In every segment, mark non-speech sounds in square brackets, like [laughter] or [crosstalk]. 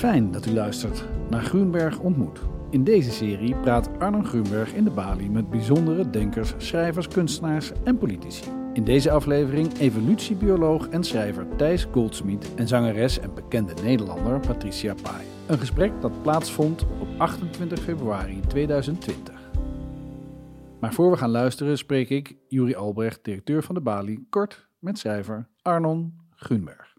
Fijn dat u luistert naar Groenberg ontmoet. In deze serie praat Arnon Groenberg in de Bali met bijzondere denkers, schrijvers, kunstenaars en politici. In deze aflevering evolutiebioloog en schrijver Thijs Goldsmith en zangeres en bekende Nederlander Patricia Pai. Een gesprek dat plaatsvond op 28 februari 2020. Maar voor we gaan luisteren spreek ik, Juri Albrecht, directeur van de Bali, kort met schrijver Arnon Groenberg.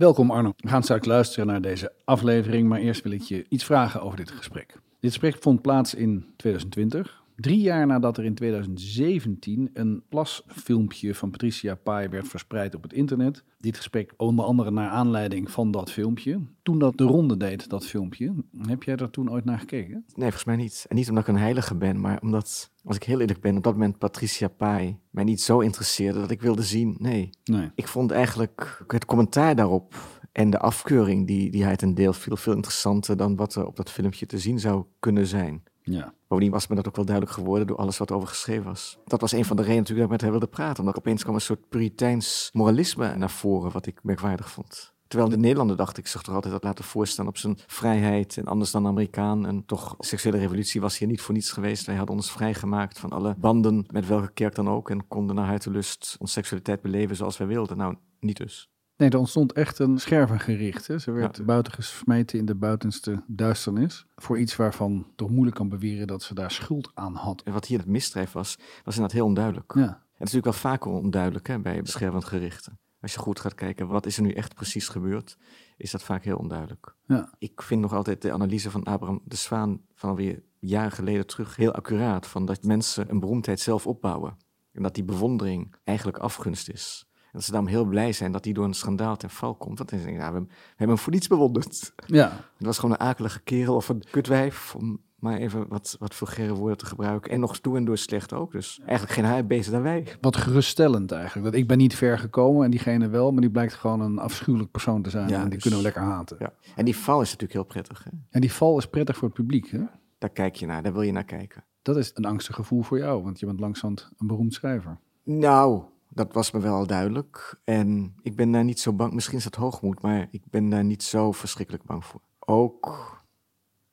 Welkom Arno. We gaan straks luisteren naar deze aflevering, maar eerst wil ik je iets vragen over dit gesprek. Dit gesprek vond plaats in 2020, drie jaar nadat er in 2017 een plasfilmpje van Patricia Pai werd verspreid op het internet. Dit gesprek onder andere naar aanleiding van dat filmpje. Toen dat de ronde deed, dat filmpje, heb jij er toen ooit naar gekeken? Nee, volgens mij niet. En niet omdat ik een heilige ben, maar omdat, als ik heel eerlijk ben, op dat moment Patricia Pai mij niet zo interesseerde dat ik wilde zien. Nee. Nee. Ik vond eigenlijk het commentaar daarop en de afkeuring die, die hij ten deel viel veel interessanter dan wat er op dat filmpje te zien zou kunnen zijn. Ja. Bovendien was me dat ook wel duidelijk geworden door alles wat over geschreven was. Dat was een van de redenen natuurlijk dat ik met haar wilde praten. Omdat opeens kwam een soort puriteins moralisme naar voren, wat ik merkwaardig vond. Terwijl de Nederlander dacht, ik zag toch altijd dat laten voorstaan op zijn vrijheid en anders dan Amerikaan. En toch, seksuele revolutie was hier niet voor niets geweest. Wij hadden ons vrijgemaakt van alle banden met welke kerk dan ook. En konden naar hartelust onze seksualiteit beleven zoals wij wilden. Nou, niet dus. Nee, er ontstond echt een schervengericht. Hè. Ze werd Ja. buiten gesmeten in de buitenste duisternis. Voor iets waarvan toch moeilijk kan beweren dat ze daar schuld aan had. En wat hier het misdrijf was, was inderdaad heel onduidelijk. Ja. En het is natuurlijk wel vaker onduidelijk hè, bij beschermend gerichten. Als je goed gaat kijken, wat is er nu echt precies gebeurd, is dat vaak heel onduidelijk. Ja. Ik vind nog altijd de analyse van Abraham de Zwaan van alweer jaren geleden terug heel accuraat. Van dat mensen een beroemdheid zelf opbouwen. En dat die bewondering eigenlijk afgunst is. En dat ze daarom heel blij zijn dat die door een schandaal ten val komt. Want dan denk ik, nou, we, hebben- we hebben hem voor niets bewonderd. ja, Het was gewoon een akelige kerel of een kutwijf, om maar even wat, wat vulgaire woorden te gebruiken. En nog toe en door slecht ook. Dus eigenlijk geen haar beter dan wij. wat geruststellend eigenlijk. Dat ik ben niet ver gekomen en diegene wel, maar die blijkt gewoon een afschuwelijk persoon te zijn. Ja, en die dus- kunnen we lekker haten. Ja. En die val is natuurlijk heel prettig. Hè? En die val is prettig voor het publiek. Hè? Daar kijk je naar, daar wil je naar kijken. Dat is een angstig gevoel voor jou, want je bent langzamerhand een beroemd schrijver. Nou, dat was me wel al duidelijk. En ik ben daar niet zo bang. Misschien is dat hoogmoed, maar ik ben daar niet zo verschrikkelijk bang voor. Ook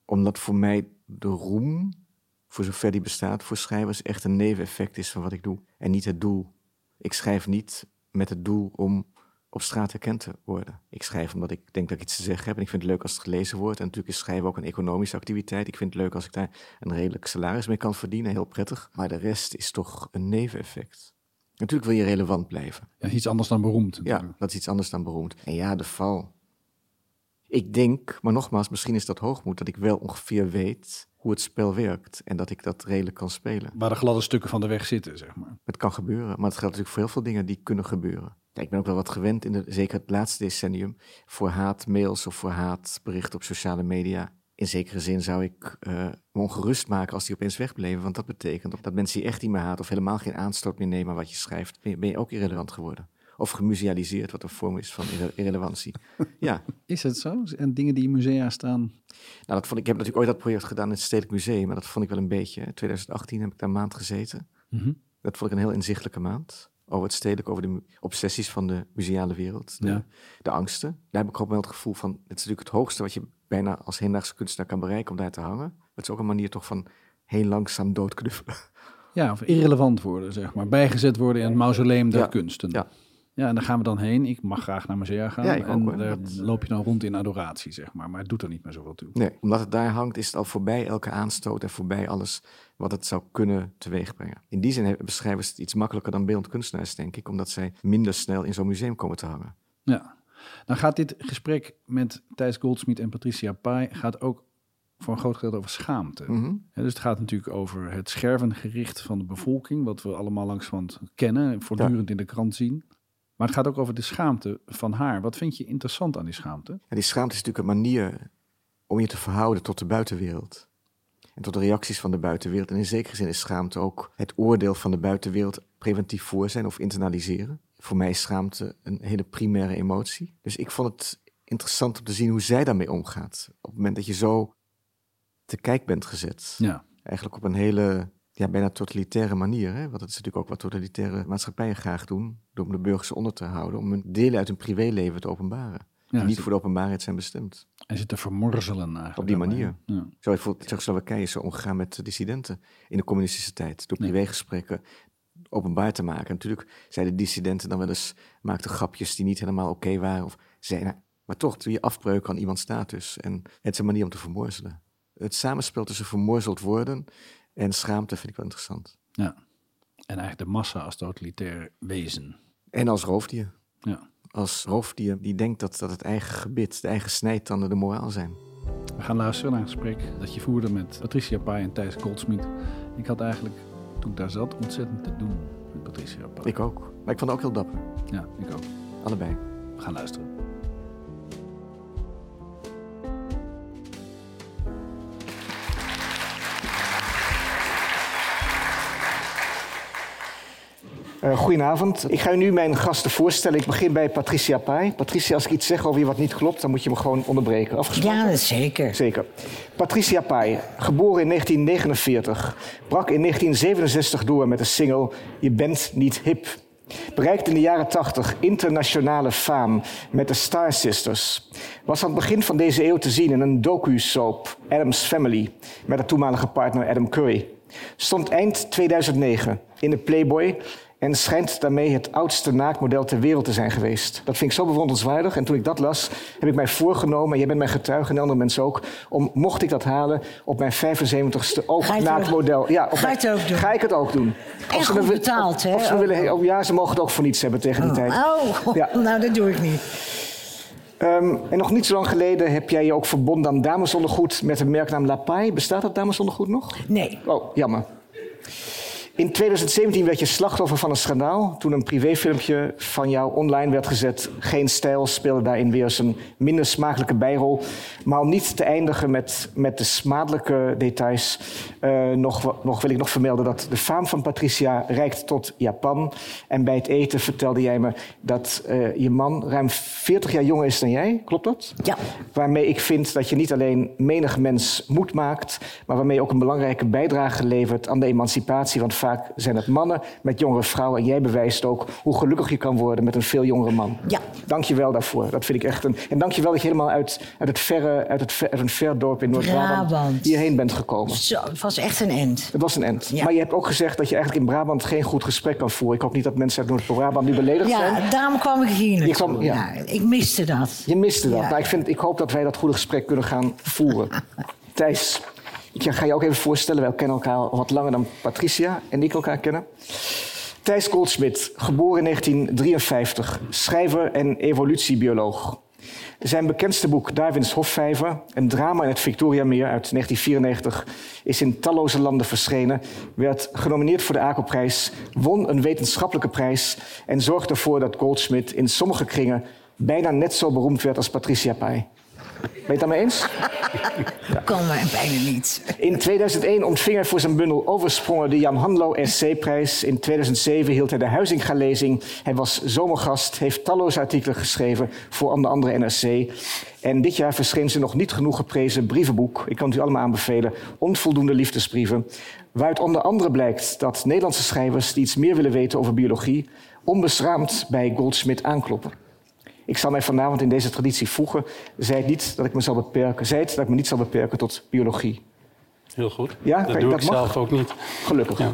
omdat voor mij de roem, voor zover die bestaat voor schrijvers, echt een neveneffect is van wat ik doe. En niet het doel. Ik schrijf niet met het doel om op straat herkend te worden. Ik schrijf omdat ik denk dat ik iets te zeggen heb. En ik vind het leuk als het gelezen wordt. En natuurlijk is schrijven ook een economische activiteit. Ik vind het leuk als ik daar een redelijk salaris mee kan verdienen. Heel prettig. Maar de rest is toch een neveneffect. Natuurlijk wil je relevant blijven. Ja, iets anders dan beroemd. Ja, dat is iets anders dan beroemd. En ja, de val. Ik denk, maar nogmaals, misschien is dat hoogmoed, dat ik wel ongeveer weet hoe het spel werkt. En dat ik dat redelijk kan spelen. Waar de gladde stukken van de weg zitten, zeg maar. Het kan gebeuren, maar het geldt natuurlijk voor heel veel dingen die kunnen gebeuren. Ja, ik ben ook wel wat gewend, in de, zeker het laatste decennium, voor haatmails of voor haatberichten op sociale media. In zekere zin zou ik eh, me ongerust maken als die opeens wegbleven. Want dat betekent dat mensen die echt niet meer haat of helemaal geen aanstoot meer nemen aan wat je schrijft, ben je, ben je ook irrelevant geworden. Of gemusealiseerd, wat een vorm is van irre- irrelevantie. [laughs] ja, Is het zo? En dingen die in musea staan. nou, dat vond ik, ik heb natuurlijk ooit dat project gedaan in het Stedelijk Museum, maar dat vond ik wel een beetje. In 2018 heb ik daar een maand gezeten. Mhm. Dat vond ik een heel inzichtelijke maand. Over het stedelijk, over de obsessies van de museale wereld. De, Ja. de angsten. Daar heb ik ook wel het gevoel van... Het is natuurlijk het hoogste wat je bijna als hedendaagse kunstenaar kan bereiken... om daar te hangen. Het is ook een manier toch van heel langzaam doodknuffelen. Ja, of irrelevant worden, zeg maar. Bijgezet worden in het mausoleum der Ja. kunsten. Ja. Ja, en daar gaan we dan heen. Ik mag graag naar musea gaan. Ja, ik ook, en daar Dat- loop je dan rond in adoratie, zeg maar. Maar het doet er niet meer zoveel toe. Nee, omdat het daar hangt is het al voorbij elke aanstoot... en voorbij alles wat het zou kunnen teweegbrengen. In die zin hebben beschrijvers het iets makkelijker dan beeldend kunstenaars, denk ik... omdat zij minder snel in zo'n museum komen te hangen. Ja. Dan gaat dit gesprek met Thijs Goldsmith en Patricia Pai gaat ook voor een groot gedeelte over schaamte. Mhm. Ja, dus het gaat natuurlijk over het schervengericht van de bevolking, wat we allemaal langzamerhand kennen en voortdurend in de krant zien. Maar het gaat ook over de schaamte van haar. Wat vind je interessant aan die schaamte? En die schaamte is natuurlijk een manier om je te verhouden tot de buitenwereld. En tot de reacties van de buitenwereld. En in zekere zin is schaamte ook het oordeel van de buitenwereld preventief voor zijn of internaliseren. Voor mij is schaamte een hele primaire emotie. Dus ik vond het interessant om te zien hoe zij daarmee omgaat. Op het moment dat je zo te kijk bent gezet. Ja, Eigenlijk op een hele, ja, bijna totalitaire manier. Hè? Want dat is natuurlijk ook wat totalitaire maatschappijen graag doen. Door om de burgers onder te houden. Om hun delen uit hun privéleven te openbaren. die niet ze- voor de openbaarheid zijn bestemd. En zit te vermorzelen eigenlijk. Op die manier. Ja. Zo bijvoorbeeld Tsjechoslowakije zo omgegaan met dissidenten in de communistische tijd. Door privégesprekken openbaar te maken. Natuurlijk zeiden dissidenten dan wel eens, maakten grapjes die niet helemaal oké waren. Of zeiden, nou, maar toch doe je afbreuk aan iemands status. En het is een manier om te vermorzelen. Het samenspel tussen vermorzeld worden en schaamte vind ik wel interessant. ja. En eigenlijk de massa als totalitair wezen. En als roofdier. Ja. Als roofdier die denkt dat, dat het eigen gebit, de eigen snijtanden de moraal zijn. We gaan luisteren naar een gesprek dat je voerde met Patricia Pai en Thijs Goldsmith. Ik had eigenlijk, toen ik daar zat, ontzettend te doen met Patricia Pai. Ik ook. Maar ik vond het ook heel dapper. Ja, ik ook. Allebei. We gaan luisteren. Eh, goedenavond. Ik ga u nu mijn gasten voorstellen. Ik begin bij Patricia Pai. Patricia, als ik iets zeg over je wat niet klopt, dan moet je me gewoon onderbreken. Afgesproken? Ja, zeker. Zeker. Patricia Pai, geboren in 1949, brak in 1967 door met de single Je bent niet hip. Bereikte in de jaren 80 internationale faam met de Star Sisters. Was aan het begin van deze eeuw te zien in een docu-soap, Adam's Family, met haar toenmalige partner Adam Curry. Stond eind 2009 in de Playboy en schijnt daarmee het oudste naaktmodel ter wereld te zijn geweest. Dat vind ik zo bewonderenswaardig. En toen ik dat las, heb ik mij voorgenomen, en jij bent mijn getuige en andere mensen ook, om, mocht ik dat halen, op mijn 75ste ook Ga naaktmodel. Ja, op Ga mijn- ook doen? Ga ik het ook doen. En ze me betaald, hè? Of ze willen, oh, ja, ze mogen het ook voor niets hebben tegen die tijd. Oh, Ja. [laughs] nou dat doe ik niet. Ehm, en nog niet zo lang geleden heb jij je ook verbonden aan damesondergoed met de merknaam La Paille. Bestaat dat damesondergoed nog? Nee. Oh, jammer. In 2017 werd je slachtoffer van een schandaal toen een privéfilmpje van jou online werd gezet. Geen stijl speelde daarin weer zijn minder smakelijke bijrol. Maar om niet te eindigen met, met de smadelijke details, eh, nog, nog wil ik nog vermelden dat de faam van Patricia reikt tot Japan. En bij het eten vertelde jij me dat eh, je man ruim 40 jaar jonger is dan jij. Klopt dat? Ja. Waarmee ik vind dat je niet alleen menig mens moed maakt, maar waarmee je ook een belangrijke bijdrage levert aan de emancipatie. Want vaak zijn het mannen met jongere vrouwen. En jij bewijst ook hoe gelukkig je kan worden met een veel jongere man. Ja. Dank je wel daarvoor. Dat vind ik echt een. En dank je wel dat je helemaal uit, uit, het verre, uit, het ver, uit een ver dorp in Noord-Brabant Brabant. hierheen bent gekomen. Zo, het was echt een end. Het was een end. Ja. Maar je hebt ook gezegd dat je eigenlijk in Brabant geen goed gesprek kan voeren. Ik hoop niet dat mensen uit Noord-Brabant nu beledigd zijn. Ja, daarom kwam ik hier naartoe. kwam- ja. ik miste dat. Je miste dat. Ja. Nou, ik, vind, ik hoop dat wij dat goede gesprek kunnen gaan voeren. [laughs] Thijs, ik ga je ook even voorstellen. Wij kennen elkaar wat langer dan Patricia en ik elkaar kennen. Thijs Goldsmith, geboren in 1953, schrijver en evolutiebioloog. Zijn bekendste boek Darwins Hofvijver, een drama in het Victoriameer uit 1994, is in talloze landen verschenen, werd genomineerd voor de ACO-prijs, won een wetenschappelijke prijs en zorgde ervoor dat Goldsmith in sommige kringen bijna net zo beroemd werd als Patricia Pai. Ben je het daarmee eens? [laughs] Kon maar bijna niet. In 2001 ontving hij voor zijn bundel Oversprongen de Jan Hanlo SC-prijs. In 2007 hield hij de Huizinga-lezing. Hij was zomergast, heeft talloze artikelen geschreven voor onder andere NRC. En dit jaar verscheen zijn nog niet genoeg geprezen brievenboek. Ik kan het u allemaal aanbevelen. Onvoldoende liefdesbrieven. Waaruit onder andere blijkt dat Nederlandse schrijvers die iets meer willen weten over biologie... onbeschraamd bij Goldsmith aankloppen. Ik zal mij vanavond in deze traditie voegen. Zij het niet dat ik me zal beperken. Zij het dat ik me niet zal beperken tot biologie. Heel goed. Ja, dat kijk, doe dat ik mag. zelf ook niet. Gelukkig. Ja.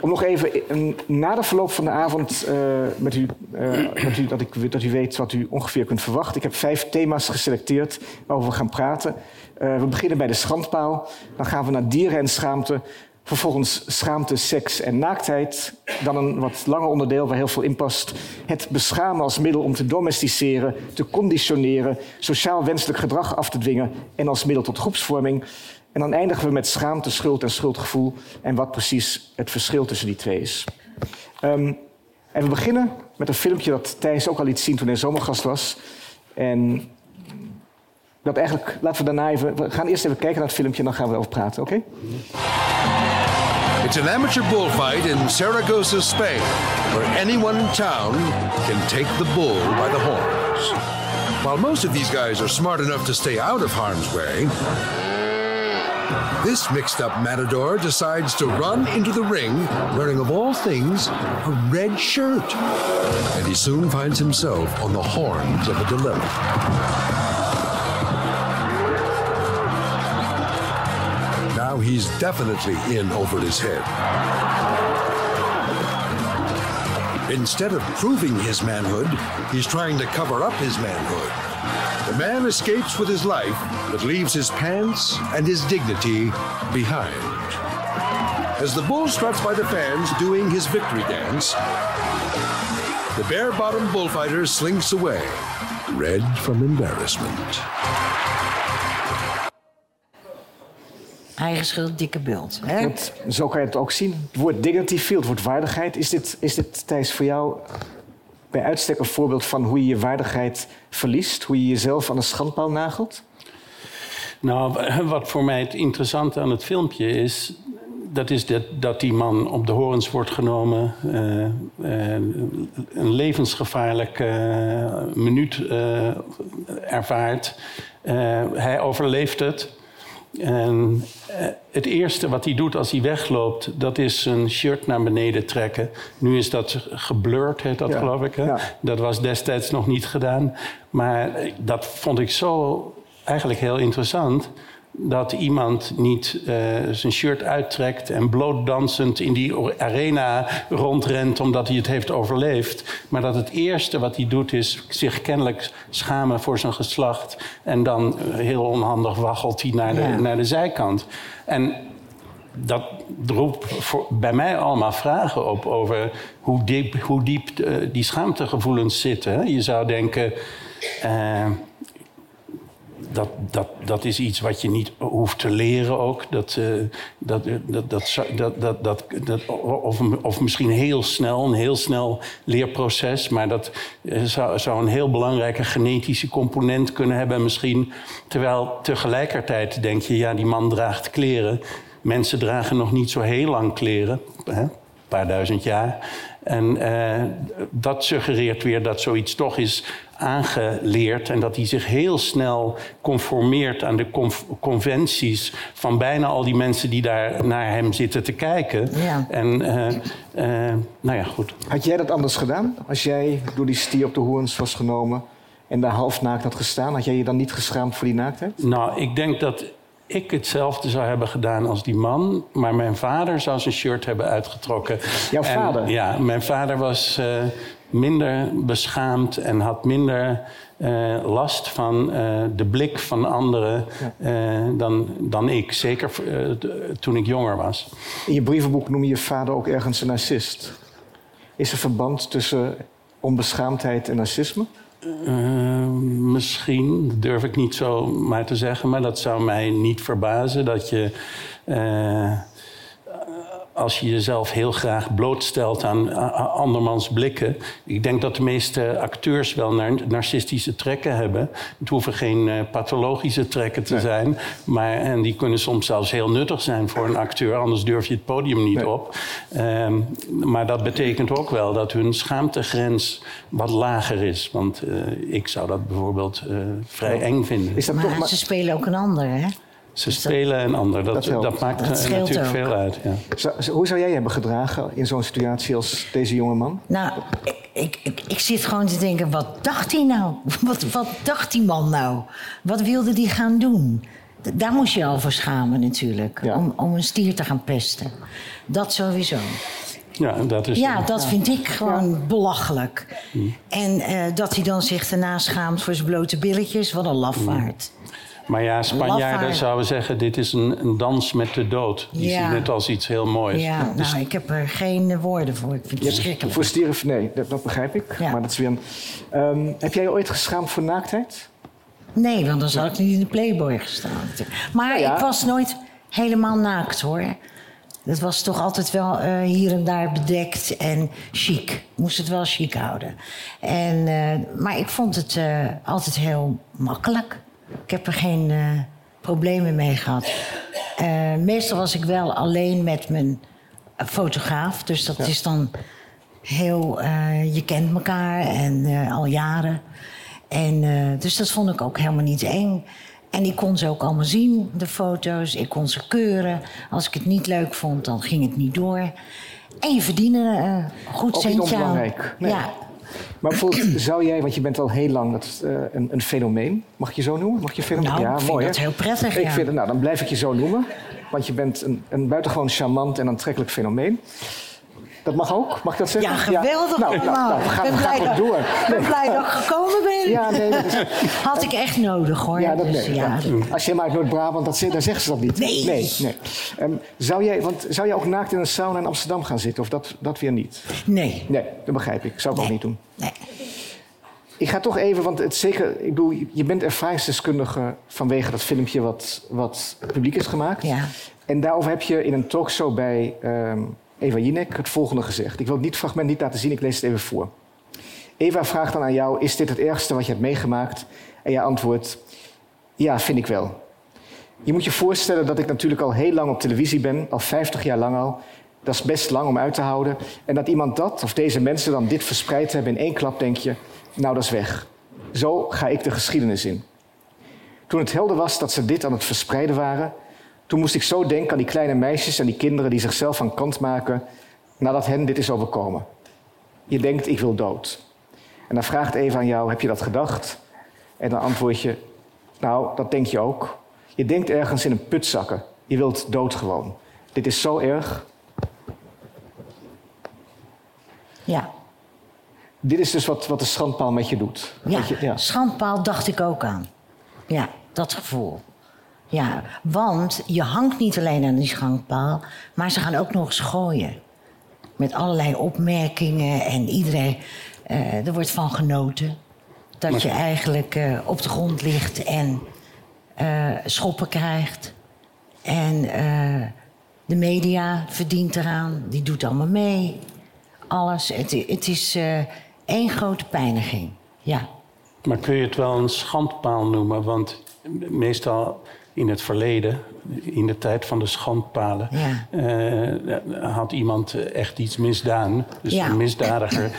Om nog even een, na de verloop van de avond eh, met u, eh, met u, dat, ik, dat u weet wat u ongeveer kunt verwachten. Ik heb vijf thema's geselecteerd waarover we gaan praten. Eh, we beginnen bij de schandpaal. Dan gaan we naar dieren en schaamte. Vervolgens schaamte, seks en naaktheid. Dan een wat langer onderdeel waar heel veel in past. Het beschamen als middel om te domesticeren, te conditioneren, sociaal wenselijk gedrag af te dwingen en als middel tot groepsvorming. En dan eindigen we met schaamte, schuld en schuldgevoel en wat precies het verschil tussen die twee is. Ehm, en we beginnen met een filmpje dat Thijs ook al liet zien toen hij zomergast was. En dat eigenlijk, laten we daarna even, we gaan eerst even kijken naar het filmpje en dan gaan we erover praten, oké? It's an amateur bullfight in Saragossa, Spain, where anyone in town can take the bull by the horns. While most of these guys are smart enough to stay out of harm's way, This mixed up matador decides to run into the ring wearing, of all things, a red shirt. And he soon finds himself on the horns of a dilemma. Now he's definitely in over his head. Instead of proving his manhood, he's trying to cover up his manhood. The man escapes with his life, but leaves his pants and his dignity behind. As the bull struts by the fans doing his victory dance, the bare bottomed bullfighter slinks away, red from embarrassment. Eigen schuld, dikke bult. Hè? Want zo kan je het ook zien. Het woord dignity viel, het woord waardigheid. Is dit, is dit Thijs, voor jou bij uitstek een voorbeeld van hoe je je waardigheid verliest? Hoe je jezelf aan de schandpaal nagelt? Nou, [laughs] wat voor mij het interessante aan het filmpje is... dat is dat, dat die man op de horens wordt genomen... eh, eh, een levensgevaarlijke eh, minuut eh, ervaart. Eh, hij overleeft het... En eh, het eerste wat hij doet als hij wegloopt, dat is zijn shirt naar beneden trekken. Nu is dat geblurred, heet dat Ja, geloof ik. Hè? ja. Dat was destijds nog niet gedaan. Maar eh, dat vond ik zo eigenlijk heel interessant. Dat iemand niet eh, zijn shirt uittrekt en blootdansend in die arena rondrent omdat hij het heeft overleefd. Maar dat het eerste wat hij doet is zich kennelijk schamen voor zijn geslacht. En dan heel onhandig waggelt hij naar de, Ja. naar de zijkant. En dat roept voor, bij mij allemaal vragen op over hoe diep, hoe diep eh, die schaamtegevoelens zitten. Je zou denken. eh, dat, dat, dat is iets wat je niet hoeft te leren ook. Dat, eh, dat, dat, dat, dat, dat, dat, dat, of, of misschien heel snel, een heel snel leerproces. Maar dat eh, zou, zou een heel belangrijke genetische component kunnen hebben misschien. Terwijl tegelijkertijd denk je, ja, die man draagt kleren. Mensen dragen nog niet zo heel lang kleren. Hè? Een paar duizend jaar. En eh, dat suggereert weer dat zoiets toch is aangeleerd en dat hij zich heel snel conformeert aan de conv- conventies van bijna al die mensen die daar naar hem zitten te kijken. Ja. En eh, eh, nou ja, goed. Had jij dat anders gedaan? Als jij door die stier op de hoorns was genomen en daar half naakt had gestaan, had jij je dan niet geschaamd voor die naaktheid? Nou, ik denk dat ik hetzelfde zou hebben gedaan als die man. Maar mijn vader zou zijn shirt hebben uitgetrokken. Jouw En, vader? Ja, mijn vader was eh, minder beschaamd en had minder eh, last van eh, de blik van anderen eh, dan, dan ik. Zeker toen ik jonger was. In je brievenboek noem je je vader ook ergens een narcist. Is er verband tussen onbeschaamdheid en narcisme? Eh, misschien, dat durf ik niet zo maar te zeggen, maar dat zou mij niet verbazen dat je. Als je jezelf heel graag blootstelt aan andermans blikken. Ik denk dat de meeste acteurs wel nar- narcistische trekken hebben. Het hoeven geen eh, pathologische trekken te zijn. Maar, en die kunnen soms zelfs heel nuttig zijn voor een acteur. Anders durf je het podium niet Nee. op. Ehm, maar dat betekent ook wel dat hun schaamtegrens wat lager is. Want eh, ik zou dat bijvoorbeeld eh, vrij eng vinden. Is dat toch Maar maar, ze spelen ook een ander, hè? Ze spelen een ander. Dat, Dat maakt Dat natuurlijk ook. veel uit. Ja. hoe zou jij je hebben gedragen in zo'n situatie als deze jonge man? Nou, ik, ik, ik, ik zit gewoon te denken, wat dacht hij nou? [laughs] Wat, wat dacht die man nou? Wat wilde die gaan doen? Daar moest je al voor schamen natuurlijk. Ja. Om, om een stier te gaan pesten. Dat sowieso. Ja, dat is Ja, dat vind ik gewoon belachelijk. En eh, dat hij dan zich daarna schaamt voor zijn blote billetjes. Wat een lafaard. Maar ja, Spanjaarden Lafaard. zouden zeggen: dit is een, een dans met de dood. Die Ja. zien het als iets heel moois. Ja, Dus nou, ik heb er geen woorden voor. Ik vind het verschrikkelijk. Voor stieren, nee, dat, dat begrijp ik. Ja. Maar dat is weer een, Ehm, heb jij je ooit geschaamd voor naaktheid? Nee, want dan zou ik niet in de Playboy gestaan. Maar Nou ja. ik was nooit helemaal naakt hoor. Het was toch altijd wel eh, hier en daar bedekt en chic. Ik moest het wel chic houden. En, eh, maar ik vond het eh, altijd heel makkelijk. Ik heb er geen eh, problemen mee gehad. Eh, meestal was ik wel alleen met mijn fotograaf. Dus dat is dan heel... eh, je kent elkaar en al jaren. En, dus dat vond ik ook helemaal niet eng. En ik kon ze ook allemaal zien, de foto's. Ik kon ze keuren. Als ik het niet leuk vond, dan ging het niet door. En je verdiende een goed Ook niet centje onbelangrijk. Nee. Ja, Maar bijvoorbeeld, [clears throat] zou jij, want je bent al heel lang dat, is, eh, een, een fenomeen. Mag ik je zo noemen? Mag je fenomeen? Nou, ik vind dat hè? heel prettig, Ik ja. vind, nou, dan blijf ik je zo noemen. Want je bent een, een buitengewoon charmant en aantrekkelijk fenomeen. Dat mag ook? Mag ik dat zeggen? ja geweldig Nou, nou, allemaal. nou, ben blij, dat, door. ik ben blij dat ik gekomen ben. Ja, nee, dat is, Had ik echt nodig hoor. ja, dat Dus nee. ja, ja. Als je helemaal uit Noord-Brabant, dan zeggen ze dat niet. Nee. nee, nee. Ehm, zou, jij, want, zou jij ook naakt in een sauna in Amsterdam gaan zitten? Of dat, dat weer niet? Nee. Nee, dat begrijp ik. Zou ik ook niet doen. Nee. Ik ga toch even, want het zeker, ik bedoel, je bent ervaringsdeskundige vanwege dat filmpje wat, wat publiek is gemaakt. Ja. En daarover heb je in een talkshow bij ehm, Eva Jinek het volgende gezegd. Ik wil het fragment niet laten zien, ik lees het even voor. Eva vraagt dan aan jou, is dit het ergste wat je hebt meegemaakt? En jij antwoordt, ja, vind ik wel. Je moet je voorstellen dat ik natuurlijk al heel lang op televisie ben, al 50 jaar lang al. Dat is best lang om uit te houden. En dat iemand dat, of deze mensen dan dit verspreid hebben in één klap, denk je, nou dat is weg. Zo ga ik de geschiedenis in. Toen het helder was dat ze dit aan het verspreiden waren, toen moest ik zo denken aan die kleine meisjes en die kinderen die zichzelf aan kant maken nadat hen dit is overkomen. Je denkt, ik wil dood. En dan vraagt Eva aan jou, heb je dat gedacht? En dan antwoord je, nou, dat denk je ook. Je denkt ergens in een put zakken. Je wilt dood gewoon. Dit is zo erg. Ja. Dit is dus wat, wat de schandpaal met je doet. Ja, Dat je, ja. schandpaal dacht ik ook aan. Ja, dat gevoel. Ja, want je hangt niet alleen aan die schandpaal, maar ze gaan ook nog eens gooien. Met allerlei opmerkingen en iedereen. eh, er wordt van genoten dat je eigenlijk eh, op de grond ligt en eh, schoppen krijgt. En de media verdient eraan, die doet allemaal mee. Alles. Het, het is één grote pijniging. Ja. Maar kun je het wel een schandpaal noemen? Want meestal in het verleden, in de tijd van de schandpalen, Ja. eh, had iemand echt iets misdaan. Dus Ja. een misdadiger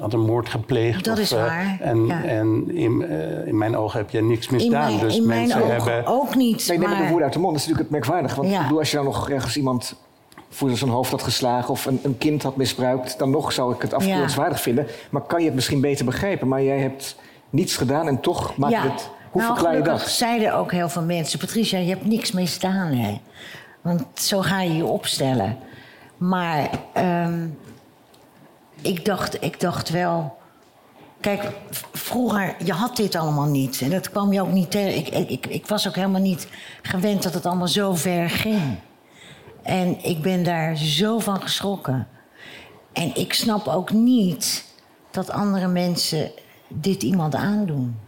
had een moord gepleegd. Dat of, is eh, waar, en ja. en in, eh, in mijn ogen heb je niks In misdaan. mijn, dus in mijn mensen ogen hebben. ook niet. Nee, neem maar... de woorden uit de mond. Dat is natuurlijk het merkwaardig. Want Ja. ik bedoel, als je dan nog ergens iemand voor zijn hoofd had geslagen... of een, een kind had misbruikt... dan nog zou ik het afkeurenswaardig vinden. Maar kan je het misschien beter begrijpen? Maar jij hebt niets gedaan en toch maak je het... Hoe nou, verklaar je dat? zeiden ook heel veel mensen... Patricia, je hebt niks misdaan, hè. Want zo ga je je opstellen. Maar ehm, ik, dacht, ik dacht wel... Kijk, vroeger, je had dit allemaal niet. En dat kwam je ook niet tegen. Ik, ik, ik was ook helemaal niet gewend dat het allemaal zo ver ging. En ik ben daar zo van geschrokken. En ik snap ook niet dat andere mensen dit iemand aandoen.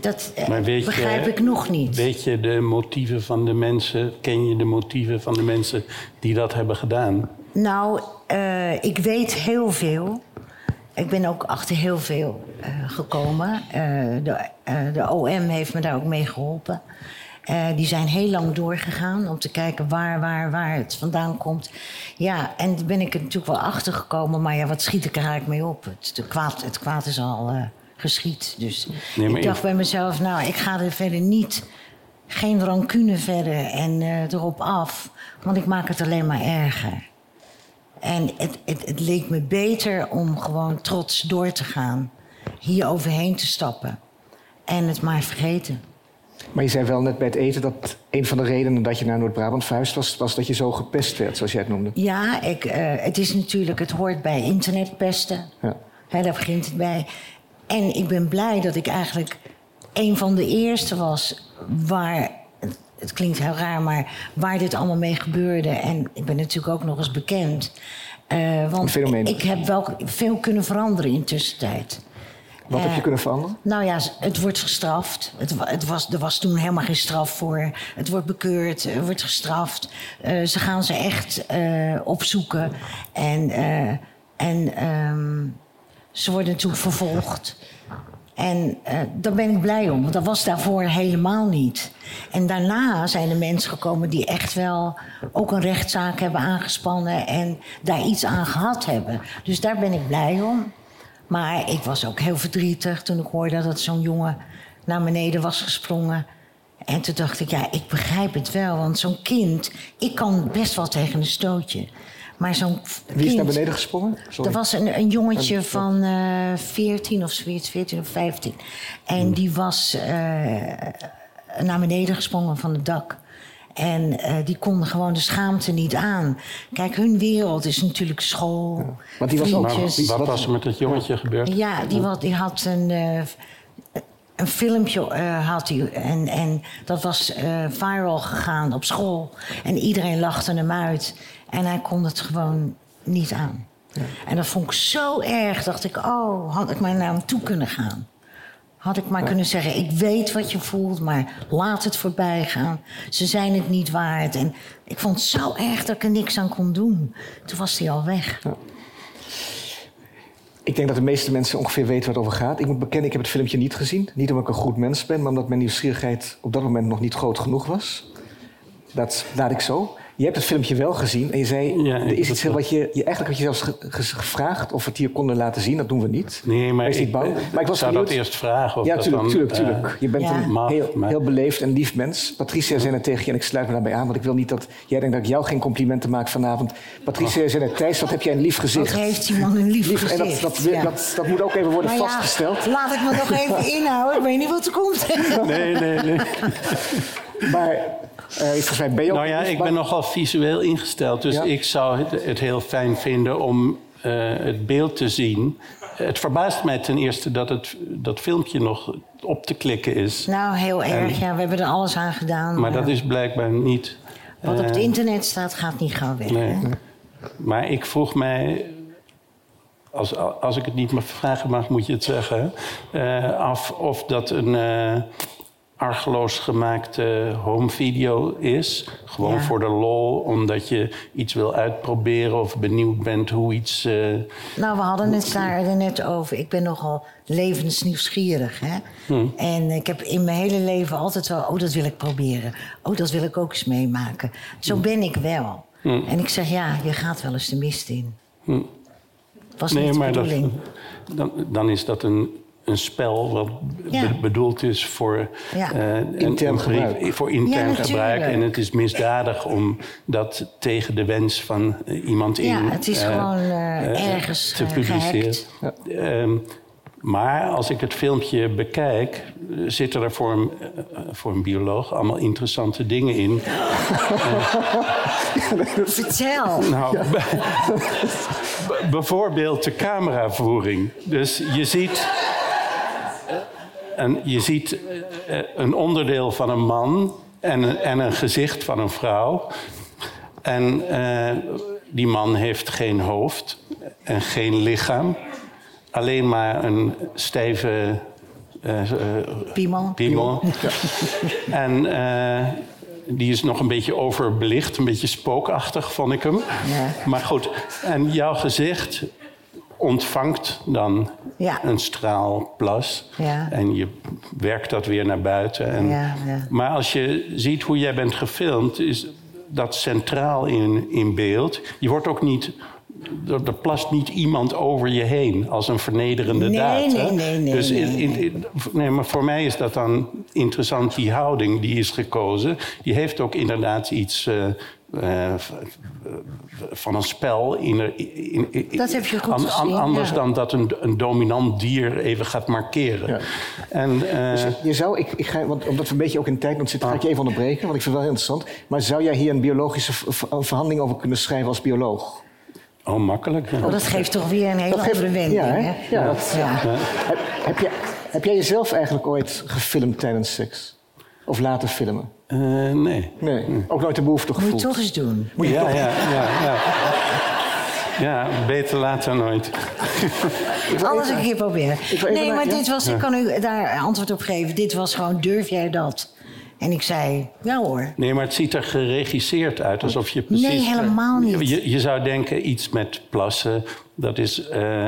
Dat, eh, Maar weet begrijp je, ik nog niet. Weet je de motieven van de mensen? Ken je de motieven van de mensen die dat hebben gedaan? Nou, eh, ik weet heel veel. Ik ben ook achter heel veel eh, gekomen. De, de OM heeft me daar ook mee geholpen. Eh, die zijn heel lang doorgegaan om te kijken waar, waar, waar het vandaan komt. Ja, en toen ben ik er natuurlijk wel achter gekomen. Maar ja, wat schiet ik er eigenlijk mee op? Het, de kwaad, het kwaad is al geschied. Dus Nee, ik dacht bij mezelf, nou, ik ga er verder niet... Geen rancune verder en eh, erop af. Want ik maak het alleen maar erger. En het, het, het leek me beter om gewoon trots door te gaan. Hier overheen te stappen. En het maar vergeten. Maar je zei wel net bij het eten dat een van de redenen dat je naar Noord-Brabant verhuisd was... was dat je zo gepest werd, zoals jij het noemde. Ja, ik, eh, het is natuurlijk, het hoort bij internetpesten. Ja. Daar begint het bij. En ik ben blij dat ik eigenlijk een van de eerste was waar. het- Het klinkt heel raar, maar waar dit allemaal mee gebeurde. En ik ben natuurlijk ook nog eens bekend. Eh, want ik heb wel veel kunnen veranderen in tussentijd. Wat heb je Eh, kunnen veranderen? Nou ja, het wordt gestraft. Het, het was, er was toen helemaal geen straf voor. Het wordt bekeurd, er wordt gestraft. Eh, ze gaan ze echt opzoeken. En, en ehm, ze worden natuurlijk vervolgd. En eh, daar ben ik blij om, want dat was daarvoor helemaal niet. En daarna zijn er mensen gekomen die echt wel ook een rechtszaak hebben aangespannen en daar iets aan gehad hebben. Dus daar ben ik blij om. Maar ik was ook heel verdrietig toen ik hoorde dat zo'n jongen naar beneden was gesprongen. En toen dacht ik, ja, ik begrijp het wel. Want zo'n kind, ik kan best wel tegen een stootje. Maar zo'n Wie is kind, naar beneden gesprongen? Sorry. er was een, een jongetje van eh 14 of zoiets, 14 of 15. En Hmm. die was eh, naar beneden gesprongen van het dak. En eh, die konden gewoon de schaamte niet aan. Kijk, hun wereld is natuurlijk school, Want die was ook- wat was er met dat jongetje gebeurd? Ja, die, wat, die had een, eh, een filmpje eh, had hij, en, en dat was eh, viral gegaan op school. En iedereen lachte hem uit. En hij kon het gewoon niet aan. En dat vond ik zo erg. Dacht ik, oh, had ik maar naar hem toe kunnen gaan. Had ik maar kunnen zeggen, ik weet wat je voelt, maar laat het voorbij gaan. Ze zijn het niet waard. En ik vond het zo erg dat ik er niks aan kon doen. Toen was hij al weg. Ik denk dat de meeste mensen ongeveer weten waar het over gaat. Ik moet bekennen, ik heb het filmpje niet gezien. Niet omdat ik een goed mens ben, maar omdat mijn nieuwsgierigheid op dat moment nog niet groot genoeg was. Dat laat ik zo. Je hebt het filmpje wel gezien en je zei, Ja, er ik is iets het wat je, je... Eigenlijk had je zelfs ge- ge- gevraagd of we het hier konden laten zien. Dat doen we niet. Nee, maar Wees niet ik, bang. Maar ik was zou dat eerst vragen? Of Ja, dat tuurlijk, dan, tuurlijk, eh, tuurlijk. Je bent Ja. een Mag, heel, maar- heel beleefd en lief mens. Patricia zei net tegen je, en ik sluit me daarbij aan, want ik wil niet dat jij denkt dat ik jou geen complimenten maak vanavond. Patricia zei net, Thijs, wat heb jij een lief gezicht. Wat heeft die man een lief, Lief, en dat, gezicht. dat, Ja. dat, dat moet ook even worden Maar ja, vastgesteld. laat ik me nog even [laughs] inhouden. Ik weet niet wat er komt. Nee, nee, nee. Maar eh, volgens mij ben je ook... Nou ja, ik ben nogal visueel ingesteld. Dus Ja. ik zou het, het heel fijn vinden om eh, het beeld te zien. Het verbaast mij ten eerste dat het, dat filmpje nog op te klikken is. Nou, heel erg. Ja, we hebben er alles aan gedaan. Maar dat is blijkbaar niet. Wat op het eh, internet staat, gaat niet gauw weg. Nee. Maar ik vroeg mij, als, als ik het niet meer vragen mag, moet je het zeggen, eh, af of dat een eh argeloos gemaakte home video is. Gewoon Ja. voor de lol, omdat je iets wil uitproberen of benieuwd bent hoe iets. eh, Nou, we hadden het daar er net over. Ik ben nogal levensnieuwsgierig. Hè? En ik heb in mijn hele leven altijd wel... oh, dat wil ik proberen. Oh, dat wil ik ook eens meemaken. Zo ben ik wel. En ik zeg, ja, je gaat wel eens de mist in. Was niet de dat, bedoeling. dan, dan is dat een, een spel wat Ja. be- bedoeld is voor, Ja. eh, Intern gebruik. voor intern Ja, gebruik. natuurlijk. En het is misdadig om dat tegen de wens van eh, iemand in Ja, het is eh, gewoon ergens te publiceren. Ehm, maar als ik het filmpje bekijk, zitten er voor een, voor een bioloog allemaal interessante dingen in. [laughs] Vertel. Nou, [laughs] b- bijvoorbeeld de cameravoering. Dus je ziet, een, je ziet eh, een onderdeel van een man en, een- en een gezicht van een vrouw. En eh, die man heeft geen hoofd en geen lichaam. Alleen maar een stijve eh, eh, Piemel. piemel. En eh, die is nog een beetje overbelicht, een beetje spookachtig vond ik hem. Ja. Maar goed, en jouw gezicht ontvangt dan Ja. een straal plas. Ja. En je werkt dat weer naar buiten. En, Ja. Maar als je ziet hoe jij bent gefilmd, is dat centraal in, in beeld. Je wordt ook niet. Er, plast niet iemand over je heen als een vernederende Nee, daad. nee, nee, nee, Dus nee, in, in- nee, maar voor mij is dat dan interessant, die houding die is gekozen. Die heeft ook inderdaad iets eh, eh, van een spel. In, in, in- Dat heb je goed an- an- gezien, Anders ja. dan dat een, een dominant dier even gaat markeren. Ja. En, eh, Dus je zou, ik, ik ga, want omdat we een beetje ook in tijdnood zitten, ga ik je even onderbreken, want ik vind het wel heel interessant. Maar zou jij hier een biologische verhandeling over kunnen schrijven als bioloog? oh, makkelijk. ja. Oh, dat geeft toch weer een hele Dat andere wending, ja, hè? hè? Ja, dat- ja. Heb, heb, jij, heb jij jezelf eigenlijk ooit gefilmd tijdens seks? Of laten filmen? Eh, nee. Nee, ook nooit de behoefte Moet je gevoeld? toch eens doen. Moet je ja, toch- ja, ja, ja. Ja, beter laat dan nooit. [laughs] Alles een keer proberen. Nee, maar dit was, ik kan u daar antwoord op geven. Dit was gewoon, durf jij dat? En ik zei, ja hoor. Nee, maar het ziet er geregisseerd uit, alsof je precies... Nee, helemaal niet. Je, je zou denken, iets met plassen, dat is eh,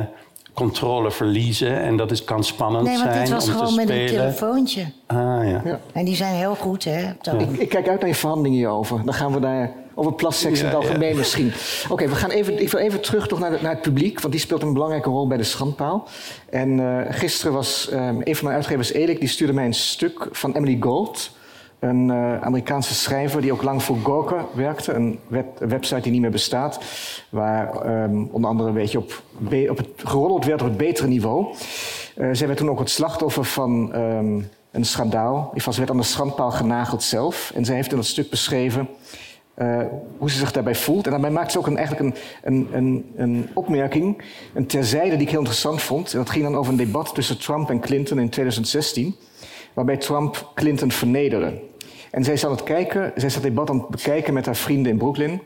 controle verliezen... en dat is, kan spannend Nee, want zijn dit was gewoon met een telefoontje. Ah, ja. Ja. En die zijn heel goed, hè? Ik, ik kijk uit naar je verhandelingen hierover. Dan gaan we daar over plasseks in het Ja, algemeen misschien. Oké, we gaan even, ik wil even terug toch naar, de- naar het publiek, want die speelt een belangrijke rol bij de schandpaal. En eh, gisteren was ehm, een van mijn uitgevers, Elik, die stuurde mij een stuk van Emily Gold. Een eh, Amerikaanse schrijver die ook lang voor Gawker werkte. Een, web- een website die niet meer bestaat. Waar ehm, onder andere een beetje op, be- op het, geroddeld werd op het betere niveau. Eh, zij werd toen ook het slachtoffer van ehm, een schandaal. Ze werd aan de schandpaal genageld zelf. En zij heeft in dat stuk beschreven eh, hoe ze zich daarbij voelt. En daarbij maakt ze ook een, eigenlijk een, een, een, een opmerking, een terzijde die ik heel interessant vond. En dat ging dan over een debat tussen Trump en Clinton in 2016, waarbij Trump Clinton vernederde. En zij zat het kijken, zij zat het debat aan het bekijken met haar vrienden in Brooklyn.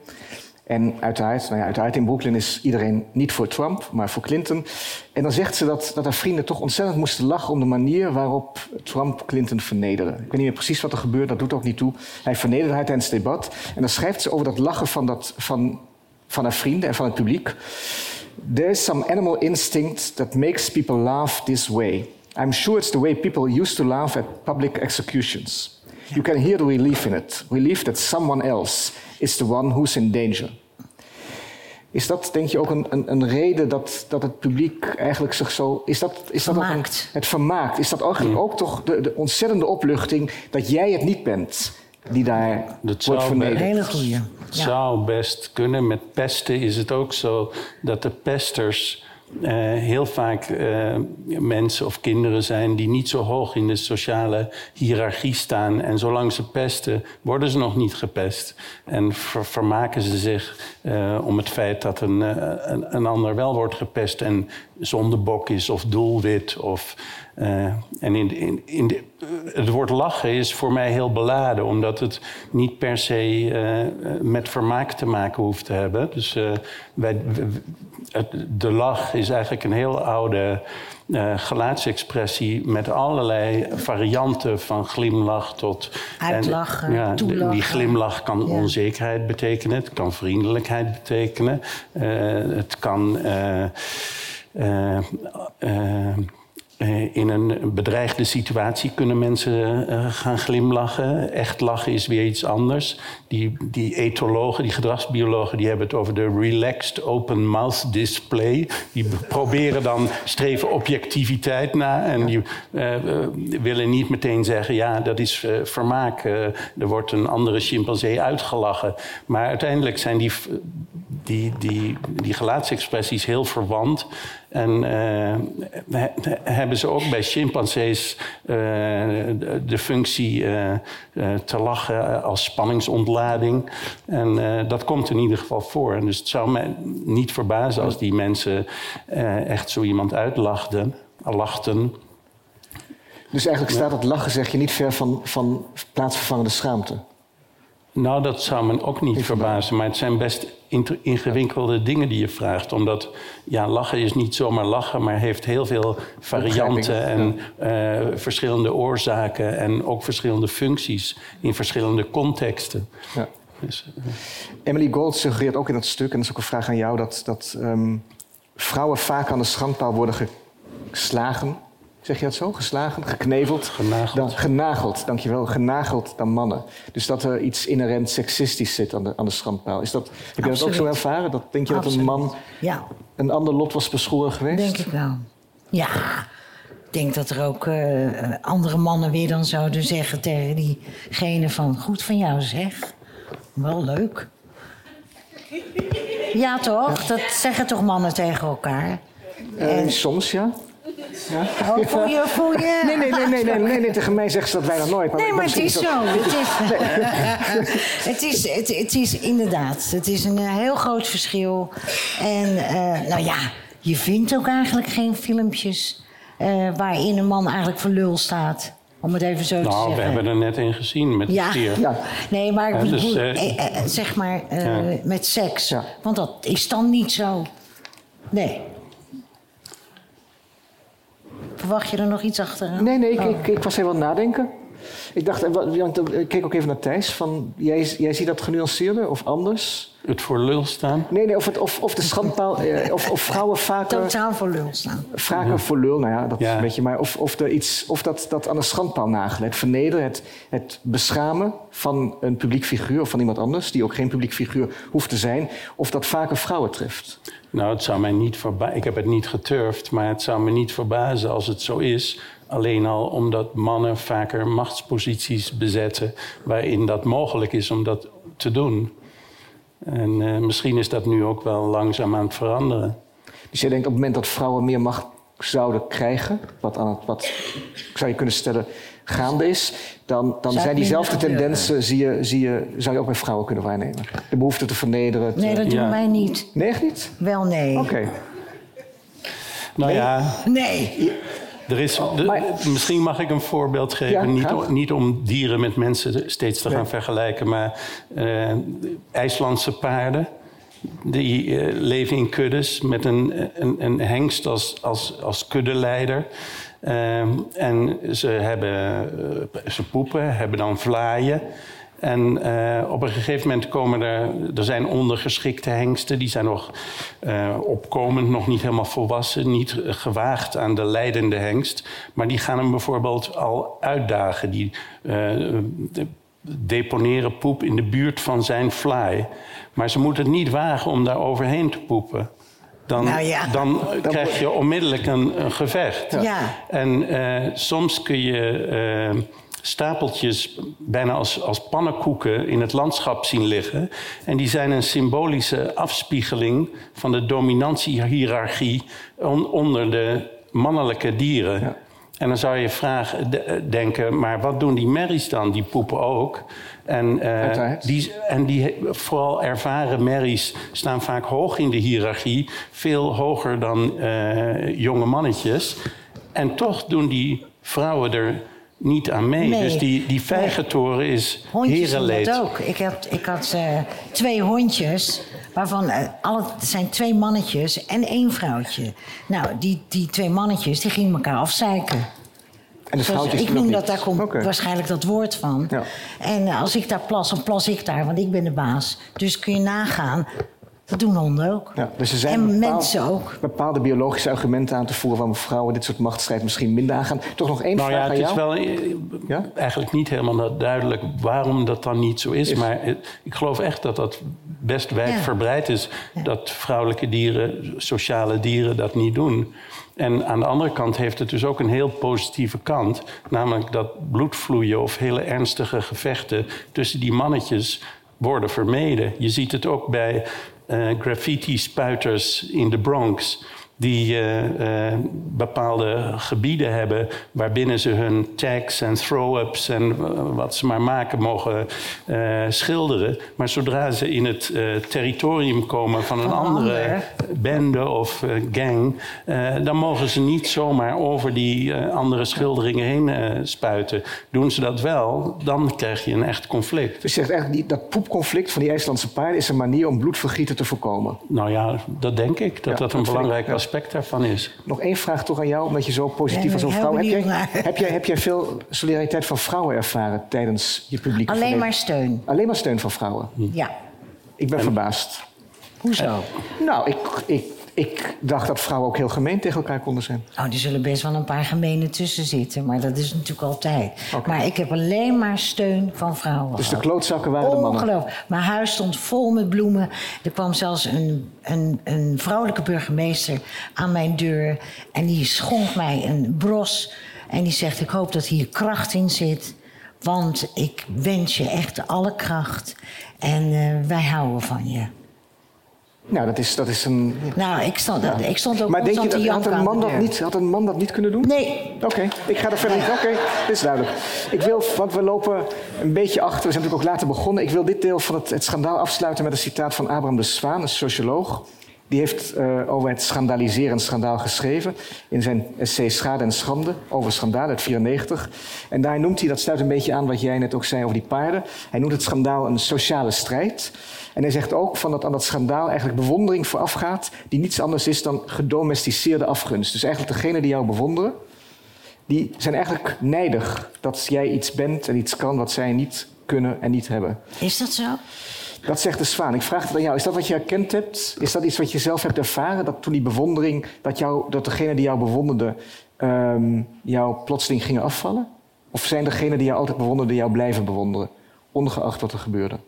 En uiteraard, nou ja, in Brooklyn is iedereen niet voor Trump, maar voor Clinton. En dan zegt ze dat, dat haar vrienden toch ontzettend moesten lachen om de manier waarop Trump Clinton vernederde. Ik weet niet meer precies wat er gebeurde, dat doet ook niet toe. Hij vernederde haar tijdens het debat. En dan schrijft ze over dat lachen van, dat, van, van haar vrienden en van het publiek. There is some animal instinct that makes people laugh this way. I'm sure it's the way people used to laugh at public executions. You can hear the relief in it. Relief that someone else is the one who's in danger. Is dat, denk je, ook een, een, een reden dat, dat het publiek eigenlijk zich zo... Is dat, is dat ook een, het vermaakt. Is dat eigenlijk ook toch de, de ontzettende opluchting dat jij het niet bent die daar Dat wordt vernederd? Hele goeie. Ja. zou best kunnen. Met pesten is het ook zo dat de pesters eh, heel vaak eh, mensen of kinderen zijn die niet zo hoog in de sociale hiërarchie staan. En zolang ze pesten, worden ze nog niet gepest. En ver- vermaken ze zich eh, om het feit dat een, een, een ander wel wordt gepest en zondebok is of doelwit. Of, eh, en in, in, in de, het woord lachen is voor mij heel beladen, omdat het niet per se eh, eh, met vermaak te maken hoeft te hebben. Dus wij, het- de lach is eigenlijk een heel oude gelaatsexpressie met allerlei varianten van glimlach tot. Uitlachen, en, ja, toelachen. Die glimlach kan Ja. onzekerheid betekenen, het kan vriendelijkheid betekenen, het kan. Eh, in een bedreigde situatie kunnen mensen eh, gaan glimlachen. Echt lachen is weer iets anders. Die, die etologen, die gedragsbiologen, die hebben het over de relaxed open mouth display. Die be- proberen dan, streven objectiviteit na. En die eh, willen niet meteen zeggen, ja, dat is vermaak. Er wordt een andere chimpansee uitgelachen. Maar uiteindelijk zijn die, die, die, die gelaatsexpressies heel verwant. En eh, he- he- hebben ze ook bij chimpansees eh, de, functie eh, te lachen als spanningsontlading. En dat komt in ieder geval voor. En dus het zou mij niet verbazen als die mensen echt zo iemand uitlachten. Lachten. Dus eigenlijk staat het lachen, zeg je, niet ver van, van plaatsvervangende schaamte. Nou, dat zou me ook niet verbazen, maar het zijn best ingewikkelde dingen die je vraagt. Omdat, ja, lachen is niet zomaar lachen, maar heeft heel veel varianten en eh, verschillende oorzaken en ook verschillende functies in verschillende contexten. Ja. Dus, eh, Emily Gold suggereert ook in dat stuk, en dat is ook een vraag aan jou, dat, dat ehm, vrouwen vaak aan de schandpaal worden geslagen. Zeg je dat zo? Geslagen, gekneveld? Genageld. Dan, genageld, dankjewel. Genageld dan mannen. Dus dat er iets inherent seksistisch zit aan de, aan de schandpaal. Is dat, heb je dat ook zo ervaren? Dat, denk je dat Absoluut. een man Ja, een ander lot was beschoren geweest? denk ik wel. Ja, ik denk dat er ook eh, andere mannen weer dan zouden zeggen tegen diegene van... goed van jou zeg, wel leuk. Ja toch, dat zeggen toch mannen tegen elkaar? Eh, soms, ja. Ja. Oh, voel je, voel je... Nee, nee, nee, nee, nee, nee, nee, tegen mij zeggen ze dat bijna nooit. Nee, maar het is dat- zo. Het is, [laughs] [laughs] het, is, het, het is inderdaad. Het is een eh, heel groot verschil. En eh, nou ja, je vindt ook eigenlijk geen filmpjes eh, waarin een man eigenlijk voor lul staat. Om het even zo te nou, zeggen. we hebben er net een gezien met ja. de stier. Ja. Nee, maar Ja, dus, eh, zeg maar eh, Ja. met seks. Want dat is dan niet zo. Nee. Verwacht je er nog iets achteraan? Nee, nee, ik, Oh. ik, ik was even aan het nadenken. Ik dacht, Jan, ik keek ook even naar Thijs. Van, jij, jij ziet dat genuanceerder of anders? Het voor lul staan. Nee, nee of, het, of, of de schandpaal... eh, [laughs] of, of vrouwen vaker, Totaal voor lul staan. vaker voor lul... Nou ja, dat is Ja. een beetje... Maar of, of, er iets, of dat, dat aan de schandpaal nagelen. Het vernederen, het, het beschamen van een publiek figuur... of van iemand anders, die ook geen publiek figuur hoeft te zijn... of dat vaker vrouwen treft. Nou, het zou mij niet verbazen. Ik heb het niet geturfd, maar het zou me niet verbazen als het zo is. Alleen al omdat mannen vaker machtsposities bezetten waarin dat mogelijk is om dat te doen. En eh, misschien is dat nu ook wel langzaam aan het veranderen. Dus jij denkt op het moment dat vrouwen meer macht zouden krijgen... wat, aan het, wat zou je kunnen stellen gaande is... dan, zijn diezelfde tendensen zie je, zie je, zou je ook bij vrouwen kunnen waarnemen. De behoefte te vernederen. te- Nee, dat doen Ja. wij niet. Nee, echt niet? Wel nee. Oké. Nou ja, Nee. Er is, Maar- misschien mag ik een voorbeeld geven. Ja, niet, niet om dieren met mensen steeds te gaan vergelijken, maar eh, IJslandse paarden. Die eh, leven in kuddes met een, een, een hengst als, als, als kuddeleider. Ehm, en ze, hebben, eh, ze poepen, hebben dan vlaaien. En eh, op een gegeven moment komen er... Er zijn ondergeschikte hengsten. Die zijn nog eh, opkomend, nog niet helemaal volwassen. Niet gewaagd aan de leidende hengst. Maar die gaan hem bijvoorbeeld al uitdagen. Die eh, de- deponeren poep in de buurt van zijn vlaai. Maar ze moeten het niet wagen om daar overheen te poepen. Dan, Nou ja. dan krijg je onmiddellijk een, een gevecht. Ja. En soms kun je stapeltjes bijna als, als pannenkoeken in het landschap zien liggen. En die zijn een symbolische afspiegeling van de dominantiehierarchie on- onder de mannelijke dieren. Ja. En dan zou je vragen, de- denken, maar wat doen die merries dan? Die poepen ook. En, eh, die, en die vooral ervaren merries staan vaak hoog in de hiërarchie. Veel hoger dan eh, jonge mannetjes. En toch doen die vrouwen er niet aan mee. Nee. Dus die, die vijgentoren is Hondjes herenleed. dat ook. Ik, heb, ik had eh, twee hondjes, waarvan eh, alle, het zijn twee mannetjes en één vrouwtje. Nou, die, die twee mannetjes die gingen elkaar afzeiken. En de vrouwtjes ik doen noem dat, daar komt waarschijnlijk dat woord van. Ja. En eh, als ik daar plas, dan plas ik daar, want ik ben de baas. Dus kun je nagaan, dat doen honden ook. Ja, dus er zijn en mensen ook. bepaalde biologische argumenten aan te voeren... waarom vrouwen dit soort machtsstrijd misschien minder aangaan. Toch nog één Nou vraag ja, aan het jou? is wel eh, Ja? eigenlijk niet helemaal duidelijk waarom dat dan niet zo is. Is. Maar eh, ik geloof echt dat dat best wijdverbreid is. Dat vrouwelijke dieren, sociale dieren, dat niet doen. En aan de andere kant heeft het dus ook een heel positieve kant. Namelijk dat bloedvloeien of hele ernstige gevechten tussen die mannetjes worden vermeden. Je ziet het ook bij eh, graffiti-spuiters in de Bronx die eh, eh, bepaalde gebieden hebben waarbinnen ze hun tags en throw-ups en eh, wat ze maar maken mogen eh, schilderen. Maar zodra ze in het eh, territorium komen van een andere ander. bende of eh, gang, eh, dan mogen ze niet zomaar over die eh, andere schilderingen heen eh, spuiten. Doen ze dat wel, dan krijg je een echt conflict. Dus je zegt eigenlijk, die, dat poepconflict van die IJslandse paarden... is een manier om bloedvergieten te voorkomen. Nou ja, dat denk ik, dat Ja, dat dat een belangrijk ja. Aspect daarvan is. Nog één vraag toch aan jou, omdat je zo positief Ja, als een vrouw... Heb jij, heb, jij, heb jij veel solidariteit van vrouwen ervaren tijdens je publieke Alleen verleden? maar steun. Alleen maar steun van vrouwen? Ja. Ik ben verbaasd. Hoezo? Nou, ik, ik, ik dacht dat vrouwen ook heel gemeen tegen elkaar konden zijn. Oh, er zullen best wel een paar gemene tussen zitten, maar dat is natuurlijk altijd. Maar ik heb alleen maar steun van vrouwen. Dus de klootzakken waren de mannen? Ongelooflijk. Mijn huis stond vol met bloemen. Er kwam zelfs een, een, een vrouwelijke burgemeester aan mijn deur. En die schonk mij een bros. En die zegt: Ik hoop dat hier kracht in zit. Want ik wens je echt alle kracht. En eh, wij houden van je. Nou, dat is, dat is een... Nou, ik stond, ik stond ook Maar denk je dat had een, man dat niet, had een man dat niet kunnen doen? Nee, Oké, ik ga er verder niet. Oké, dit is duidelijk. Ik wil, want we lopen een beetje achter. We zijn natuurlijk ook later begonnen. Ik wil dit deel van het, het schandaal afsluiten met een citaat van Abraham de Zwaan, een socioloog. Die heeft eh, over het schandaliserend schandaal geschreven in zijn essay Schade en Schande over schandaal uit 94. En daar noemt hij, dat sluit een beetje aan wat jij net ook zei over die paarden. Hij noemt het schandaal een sociale strijd. En hij zegt ook van dat aan dat schandaal eigenlijk bewondering voorafgaat, die niets anders is dan gedomesticeerde afgunst. Dus eigenlijk degene die jou bewonderen, die zijn eigenlijk nijdig dat jij iets bent en iets kan wat zij niet kunnen en niet hebben. Is dat zo? Dat zegt de zwaan. Ik vraag het aan jou. Is dat wat je herkend hebt? Is dat iets wat je zelf hebt ervaren? Dat toen die bewondering, dat, jou, dat degene die jou bewonderde, ehm, jou plotseling gingen afvallen? Of zijn degenen die jou altijd bewonderden, jou blijven bewonderen? Ongeacht wat er gebeurde.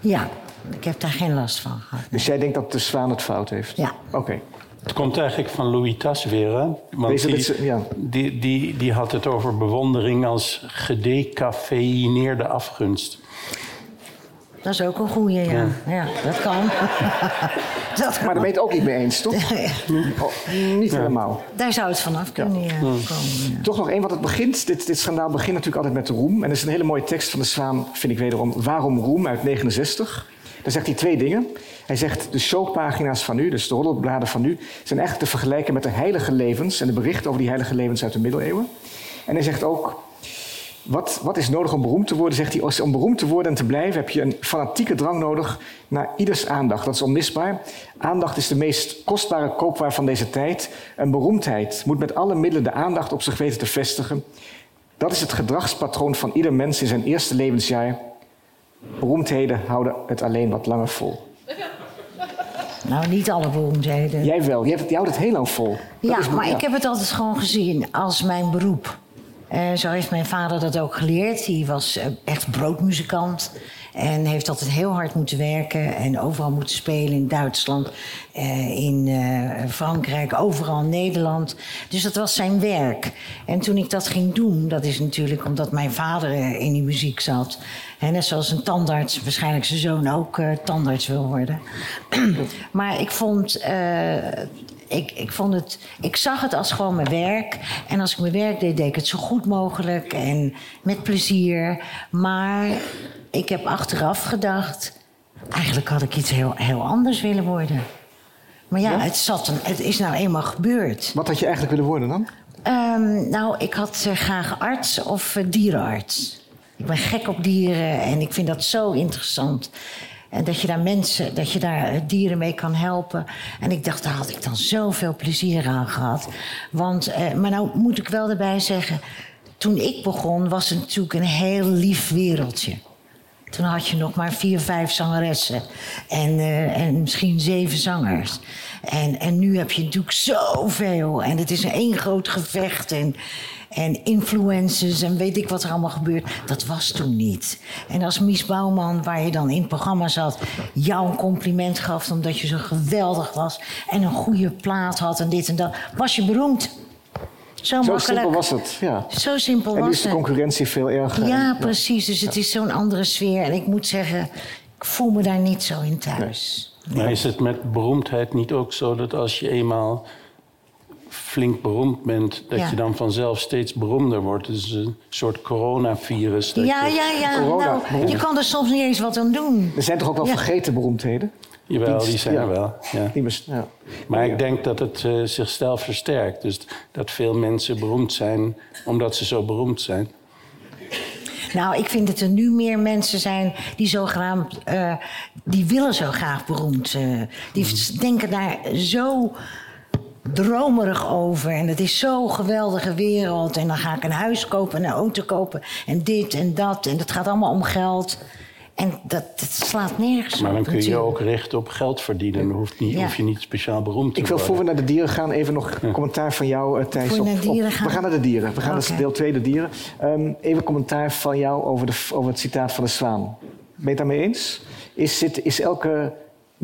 Ja, ik heb daar geen last van gehad. Dus jij denkt dat de zwaan het fout heeft? Ja. Oké. Het komt eigenlijk van Louis Tas weer, hè? Want die, ja. die, die, die had het over bewondering als gedecafeïneerde afgunst. Dat is ook een goeie, ja. Ja, dat kan. [laughs] dat kan. Maar daar ben je het ook niet mee eens, toch? [laughs] Oh, niet helemaal. Daar zou het vanaf kunnen ja, komen. ja. Toch nog één, want het begint, dit, dit schandaal begint natuurlijk altijd met de roem. En er is een hele mooie tekst van de Zwaan, vind ik wederom, Waarom roem uit 69. Daar zegt hij twee dingen. Hij zegt, de soappagina's van nu, dus de roddelbladen van nu, zijn eigenlijk te vergelijken met de heilige levens en de berichten over die heilige levens uit de middeleeuwen. En hij zegt ook, wat, wat is nodig om beroemd te worden? Zegt hij, om beroemd te worden en te blijven heb je een fanatieke drang nodig naar ieders aandacht. Dat is onmisbaar. Aandacht is de meest kostbare koopwaar van deze tijd. Een beroemdheid moet met alle middelen de aandacht op zich weten te vestigen. Dat is het gedragspatroon van ieder mens in zijn eerste levensjaar. Beroemdheden houden het alleen wat langer vol. Nou, niet alle beroemdheden. Jij wel, jij, houdt het heel lang vol. Dat Ja, maar ik heb het altijd gewoon gezien als mijn beroep. Eh, zo heeft mijn vader dat ook geleerd. Hij was eh, echt broodmuzikant. En heeft altijd heel hard moeten werken. En overal moeten spelen in Duitsland, eh, in Frankrijk, overal in Nederland. Dus dat was zijn werk. En toen ik dat ging doen, dat is natuurlijk omdat mijn vader in die muziek zat. Net zoals een tandarts, waarschijnlijk zijn zoon ook tandarts wil worden. [clears throat] maar ik vond ik, ik, vond het, ik zag het als gewoon mijn werk. En als ik mijn werk deed, deed ik het zo goed mogelijk en met plezier. Maar ik heb achteraf gedacht, eigenlijk had ik iets heel, heel anders willen worden. Maar ja, Het, zat een, het is nou eenmaal gebeurd. Wat had je eigenlijk willen worden dan? Ehm, nou, ik had eh, graag arts of eh, dierenarts. Ik ben gek op dieren en ik vind dat zo interessant. En dat je daar mensen, dat je daar eh, dieren mee kan helpen. En ik dacht, daar had ik dan zoveel plezier aan gehad. Want, eh, maar nou moet ik wel erbij zeggen, toen ik begon was het natuurlijk een heel lief wereldje. Toen had je nog maar vier, vijf zangeressen. En, eh, en misschien zeven zangers. En, en nu heb je natuurlijk zoveel. En het is een één groot gevecht. En, en influencers en weet ik wat er allemaal gebeurt. Dat was toen niet. En als Mies Bouwman, waar je dan in het programma zat... jou een compliment gaf omdat je zo geweldig was... en een goede plaat had en dit en dat... was je beroemd. Zo, Zo makkelijk. simpel was het, ja. Zo simpel En nu was is de het. concurrentie veel erger. Ja, precies. Dus het is zo'n andere sfeer. En ik moet zeggen, ik voel me daar niet zo in thuis. Maar is het met beroemdheid niet ook zo dat als je eenmaal flink beroemd bent, dat Ja. je dan vanzelf steeds beroemder wordt? Het is een soort coronavirus. dat Ja, je- ja, ja. Corona, Nou, je kan er soms niet eens wat aan doen. Er zijn toch ook wel Ja. vergeten beroemdheden? Jawel, die zijn Ja. er wel. Ja. Die bes- ja. Maar ik denk dat het eh, zichzelf versterkt. Dus dat veel mensen beroemd zijn omdat ze zo beroemd zijn. Nou, ik vind dat er nu meer mensen zijn die zo graag, eh, die willen zo graag beroemd. eh, die Mhm. denken daar zo dromerig over. En het is zo'n geweldige wereld. En dan ga ik een huis kopen en een auto kopen. En dit en dat. En het gaat allemaal om geld. En dat, dat slaat nergens Maar dan kun je natuurlijk. ook richten op geld verdienen. Dan hoeft, niet, Ja. hoef je niet speciaal beroemd te Ik wil worden. voor we naar de dieren gaan, even nog commentaar van jou, eh, Thijs. Voor we op- naar op- dieren gaan? We gaan naar de dieren. We gaan Oké. naar deel 2, de dieren. Ehm, even commentaar van jou over, de, over het citaat van de zwaan. Ben je het daarmee eens? Is, zit, is elke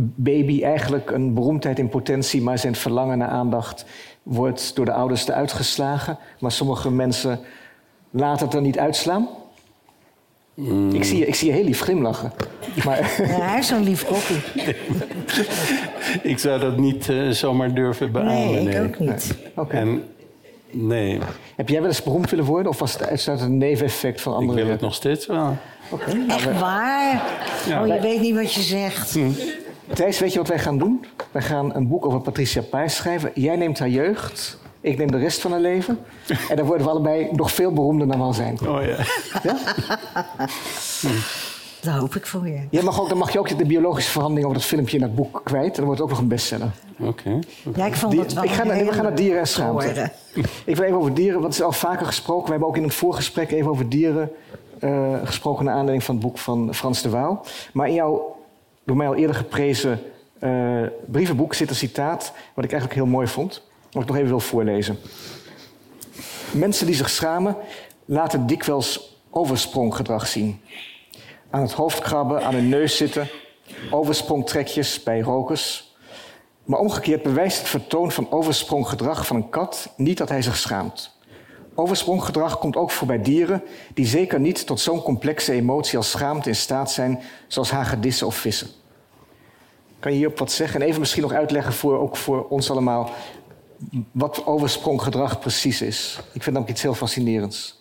baby eigenlijk een beroemdheid in potentie, maar zijn verlangen naar aandacht wordt door de ouders eruit geslagen? Maar sommige mensen laten het er niet uitslaan? Mm. Ik, zie, je- ik zie je heel lief glimlachen. Maar, Ja, hij heeft zo'n lief koppie. [laughs] Ik zou dat niet eh, zomaar durven beamen. Nee, ik ook niet. Oké. En nee, Heb jij wel eens beroemd willen worden? Of was het uitsluitend een neveneffect van ik andere wil het nog steeds wel. Oké. nou, Echt waar? Ja. Oh, je weet niet wat je zegt. Thijs, weet je wat wij gaan doen? Wij gaan een boek over Patricia Paes schrijven. Jij neemt haar jeugd, ik neem de rest van haar leven. En dan worden we allebei nog veel beroemder dan we al zijn. Oh ja. Ja? [laughs] Dat hoop ik voor je. Mag ook, dan mag je ook de biologische verandering over dat filmpje in dat boek kwijt. En dan wordt het ook nog een bestseller. Oké. Ja, ik vond het wel ik ga naar- we gaan naar dieren en schaamte. Ik wil even over dieren, want er is al vaker gesproken. We hebben ook in een voorgesprek even over dieren eh, gesproken... naar aanleiding van het boek van Frans de Waal. Maar in jouw door mij al eerder geprezen eh, brievenboek zit een citaat... wat ik eigenlijk heel mooi vond. Wat ik nog even wil voorlezen. Mensen die zich schamen laten dikwijls overspronggedrag zien. Aan het hoofd krabben, aan hun neus zitten... oversprongtrekjes bij rokers... Maar omgekeerd bewijst het vertoon van overspronggedrag van een kat niet dat hij zich schaamt. Overspronggedrag komt ook voor bij dieren die zeker niet tot zo'n complexe emotie als schaamte in staat zijn, zoals hagedissen of vissen. Kan je hierop wat zeggen? En even misschien nog uitleggen voor, ook voor ons allemaal wat overspronggedrag precies is. Ik vind dat ook iets heel fascinerends.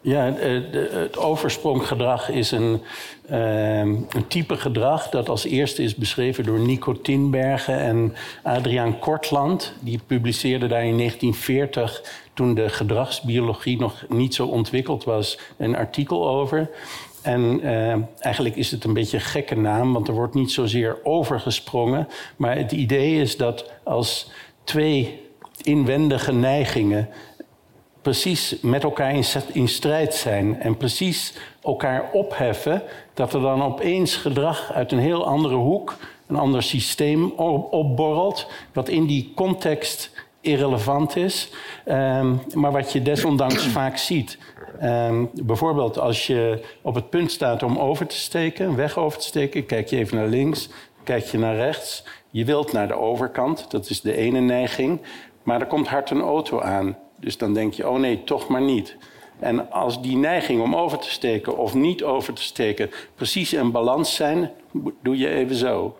Ja, eh, het overspronggedrag is een, eh, een type gedrag dat als eerste is beschreven door Nico Tinbergen en Adriaan Kortland. Die publiceerden daar in 1940, toen de gedragsbiologie nog niet zo ontwikkeld was, een artikel over. En eh, eigenlijk is het een beetje een gekke naam, want er wordt niet zozeer overgesprongen. Maar het idee is dat als twee inwendige neigingen precies met elkaar in, strijd zijn en precies elkaar opheffen, dat er dan opeens gedrag uit een heel andere hoek, een ander systeem op- opborrelt, wat in die context irrelevant is, ehm, maar wat je desondanks [coughs] vaak ziet. Ehm, bijvoorbeeld als je op het punt staat om over te steken, weg over te steken, kijk je even naar links, kijk je naar rechts. Je wilt naar de overkant, dat is de ene neiging, maar er komt hard een auto aan. Dus dan denk je, oh nee, toch maar niet. En als die neiging om over te steken of niet over te steken precies in balans zijn, doe je even zo.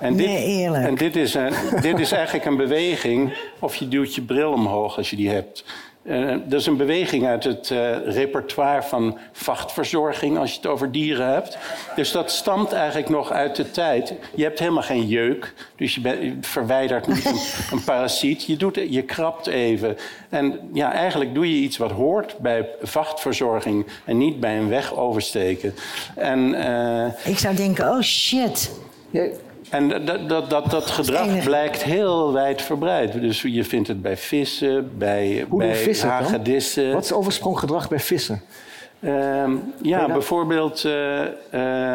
En dit, Nee, eerlijk. En dit is, een, [laughs] dit is eigenlijk een beweging, of je duwt je bril omhoog als je die hebt. Eh, dat is een beweging uit het eh, repertoire van vachtverzorging als je het over dieren hebt. Dus dat stamt eigenlijk nog uit de tijd. Je hebt helemaal geen jeuk, dus je, verwijdert niet een, [laughs] een parasiet. Je, doet, je krabt even. En ja, eigenlijk doe je iets wat hoort bij vachtverzorging en niet bij een weg oversteken. En, eh, Ik zou denken, oh shit. Jij- en dat, dat, dat, dat gedrag blijkt heel wijdverbreid. Dus je vindt het bij vissen, bij, Hoe bij vissen dan? Wat is overspronggedrag bij vissen? Ehm, ja, bijvoorbeeld, eh,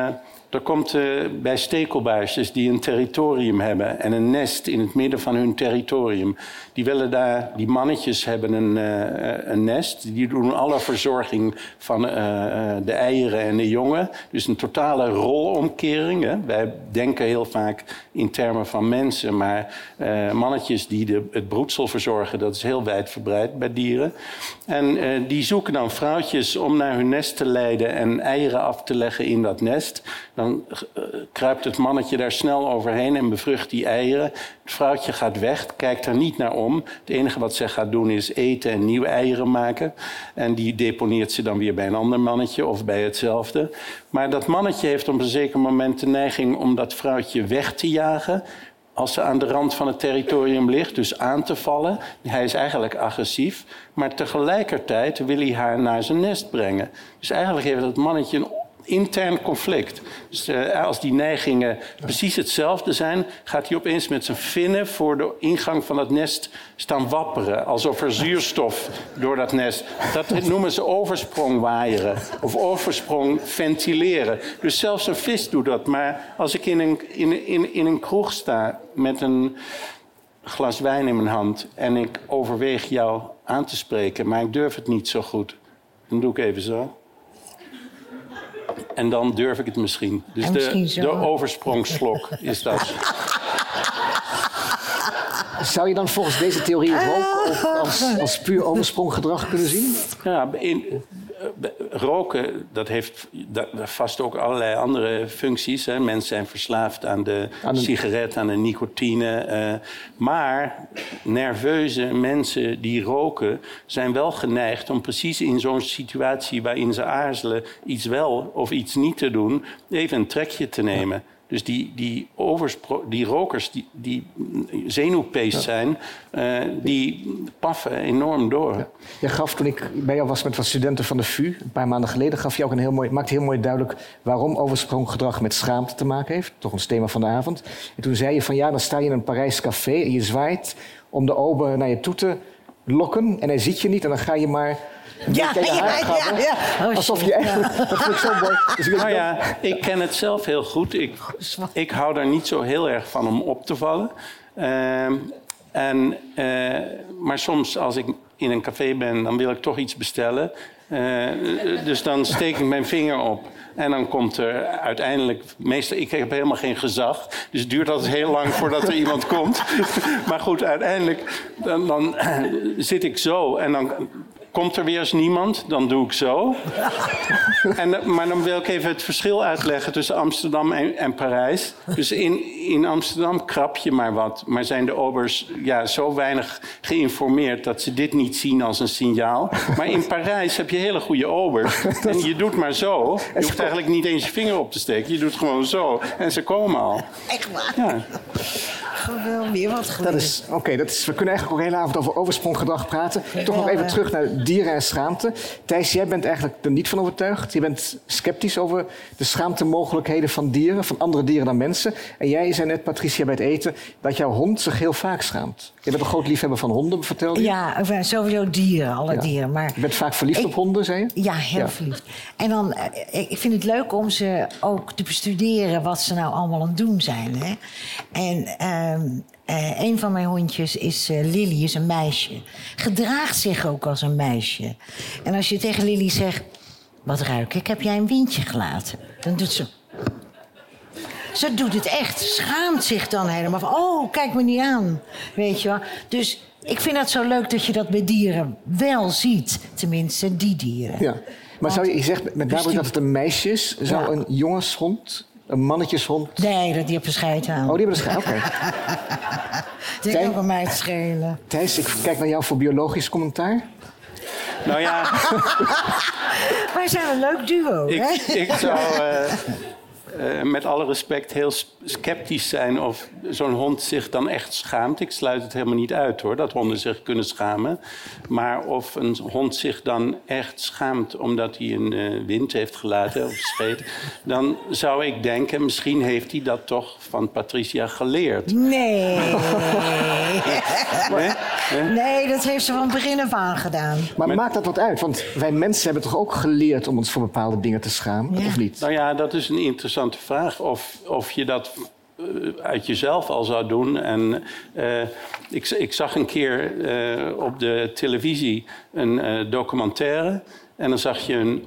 eh, er komt eh, bij stekelbaarsjes die een territorium hebben en een nest in het midden van hun territorium. Die willen daar, die mannetjes hebben een, eh, een nest, die doen alle verzorging van eh, de eieren en de jongen. Dus een totale rolomkering. Hè. Wij denken heel vaak in termen van mensen, maar mannetjes die de, het broedsel verzorgen, dat is heel wijdverbreid bij dieren. En die zoeken dan vrouwtjes om naar hun nest te leiden en eieren af te leggen in dat nest. Dan eh, kruipt het mannetje daar snel overheen en bevrucht die eieren. Het vrouwtje gaat weg, kijkt er niet naar om. Het enige wat zij gaat doen is eten en nieuwe eieren maken. En die deponeert ze dan weer bij een ander mannetje of bij hetzelfde. Maar dat mannetje heeft op een zeker moment de neiging om dat vrouwtje weg te jagen als ze aan de rand van het territorium ligt, dus aan te vallen. Hij is eigenlijk agressief, maar tegelijkertijd wil hij haar naar zijn nest brengen. Dus eigenlijk heeft het mannetje een intern conflict. Dus eh, als die neigingen precies hetzelfde zijn, gaat hij opeens met zijn vinnen voor de ingang van het nest staan wapperen. Alsof er zuurstof door dat nest. Dat noemen ze oversprongwaaieren of oversprong ventileren. Dus zelfs een vis doet dat. Maar als ik in een, in, in, in een kroeg sta met een glas wijn in mijn hand en ik overweeg jou aan te spreken, maar ik durf het niet zo goed, dan doe ik even zo. En dan durf ik het misschien. Dus En de, misschien de oversprongslok is dat. [laughs] Zou je dan volgens deze theorie roken ook als, als puur overspronggedrag kunnen zien? Ja, in, roken, dat heeft dat, vast ook allerlei andere functies. Hè. Mensen zijn verslaafd aan de Aan de- sigaret, aan de nicotine. eh, maar nerveuze mensen die roken zijn wel geneigd om precies in zo'n situatie waarin ze aarzelen iets wel of iets niet te doen, even een trekje te nemen. Dus die, die, die rokers die, die zenuwpeest zijn, eh, die paffen enorm door. Je gaf toen ik bij jou was met wat studenten van de VU, een paar maanden geleden, gaf je ook een heel mooi, maakte heel mooi duidelijk waarom overspronggedrag met schaamte te maken heeft. Toch ons thema van de avond. En toen zei je van ja, dan sta je in een Parijs café en je zwaait om de ober naar je toe te lokken en hij ziet je niet en dan ga je maar een Ja, ja, ja, ja. Oh, Alsof je eigenlijk, [laughs] dat vind ik zo mooi. Dus ik [laughs] Nou ja, ik ken het zelf heel goed. Ik, ik hou daar niet zo heel erg van om op te vallen. Ehm, en, eh, maar soms als ik in een café ben, dan wil ik toch iets bestellen. Eh, dus dan steek ik mijn vinger op. En dan komt er uiteindelijk, meestal, ik heb helemaal geen gezag. Dus het duurt altijd heel lang voordat er iemand komt. [laughs] Maar goed, uiteindelijk dan, dan zit ik zo en dan komt er weer eens niemand. Dan doe ik zo. [laughs] En, maar dan wil ik even het verschil uitleggen tussen Amsterdam en, en Parijs. Dus in, in Amsterdam krap je maar wat. Maar zijn de obers ja, zo weinig geïnformeerd dat ze dit niet zien als een signaal. Maar in Parijs heb je hele goede obers. [laughs] En je doet maar zo. Je hoeft eigenlijk niet eens je vinger op te steken. Je doet gewoon zo. En ze komen al. Echt waar. Ja. Geweldig, weer wat Dat is, oké, dat is, we kunnen eigenlijk ook de hele avond over overspronggedrag praten. Toch nog even terug naar dieren en schaamte. Thijs, jij bent eigenlijk er niet van overtuigd. Je bent sceptisch over de schaamtemogelijkheden van dieren, van andere dieren dan mensen. En jij zei net, Patricia, bij het eten, dat jouw hond zich heel vaak schaamt. Je bent een groot liefhebber van honden, vertelde je. Ja, eh, sowieso dieren, alle Ja. dieren. Maar Je bent vaak verliefd Ik- op honden, zei je? Ja, heel Ja. verliefd. En dan, eh, ik vind het leuk om ze ook te bestuderen wat ze nou allemaal aan het doen zijn. Hè? En ehm, eh, een van mijn hondjes is eh, Lily, is een meisje. Gedraagt zich ook als een meisje. En als je tegen Lily zegt, wat ruik ik, heb jij een windje gelaten? Dan doet ze... Ze doet het echt. Schaamt zich dan helemaal van... Oh, kijk me niet aan. Weet je wel. Dus ik vind dat zo leuk dat je dat bij dieren wel ziet. Tenminste, die dieren. Ja. Maar zou je, je zegt met nadruk dat het een meisje is. Zou Ja. een jongenshond, een mannetjeshond... Nee, dat die heeft een scheid aan. Oh, die hebben een schaam. Oké. [laughs] Die Tijn- kan mij het schelen. Thijs, ik kijk naar jou voor biologisch commentaar. Nou ja, [laughs] Wij zijn een leuk duo, hè? ik, ik zou eh, eh, met alle respect heel sceptisch zijn of zo'n hond zich dan echt schaamt. Ik sluit het helemaal niet uit hoor, dat honden zich kunnen schamen. Maar of een hond zich dan echt schaamt omdat hij een eh, wind heeft gelaten of scheet, [laughs] dan zou ik denken, misschien heeft hij dat toch van Patricia geleerd. Nee. [laughs] Hè? Nee, dat heeft ze van begin af aan gedaan. Maar maakt dat wat uit? Want wij mensen hebben toch ook geleerd om ons voor bepaalde dingen te schamen, Ja. of niet? Nou ja, dat is een interessante vraag. Of, of je dat eh, uit jezelf al zou doen. En eh, ik, ik zag een keer eh, op de televisie een documentaire. En dan zag je een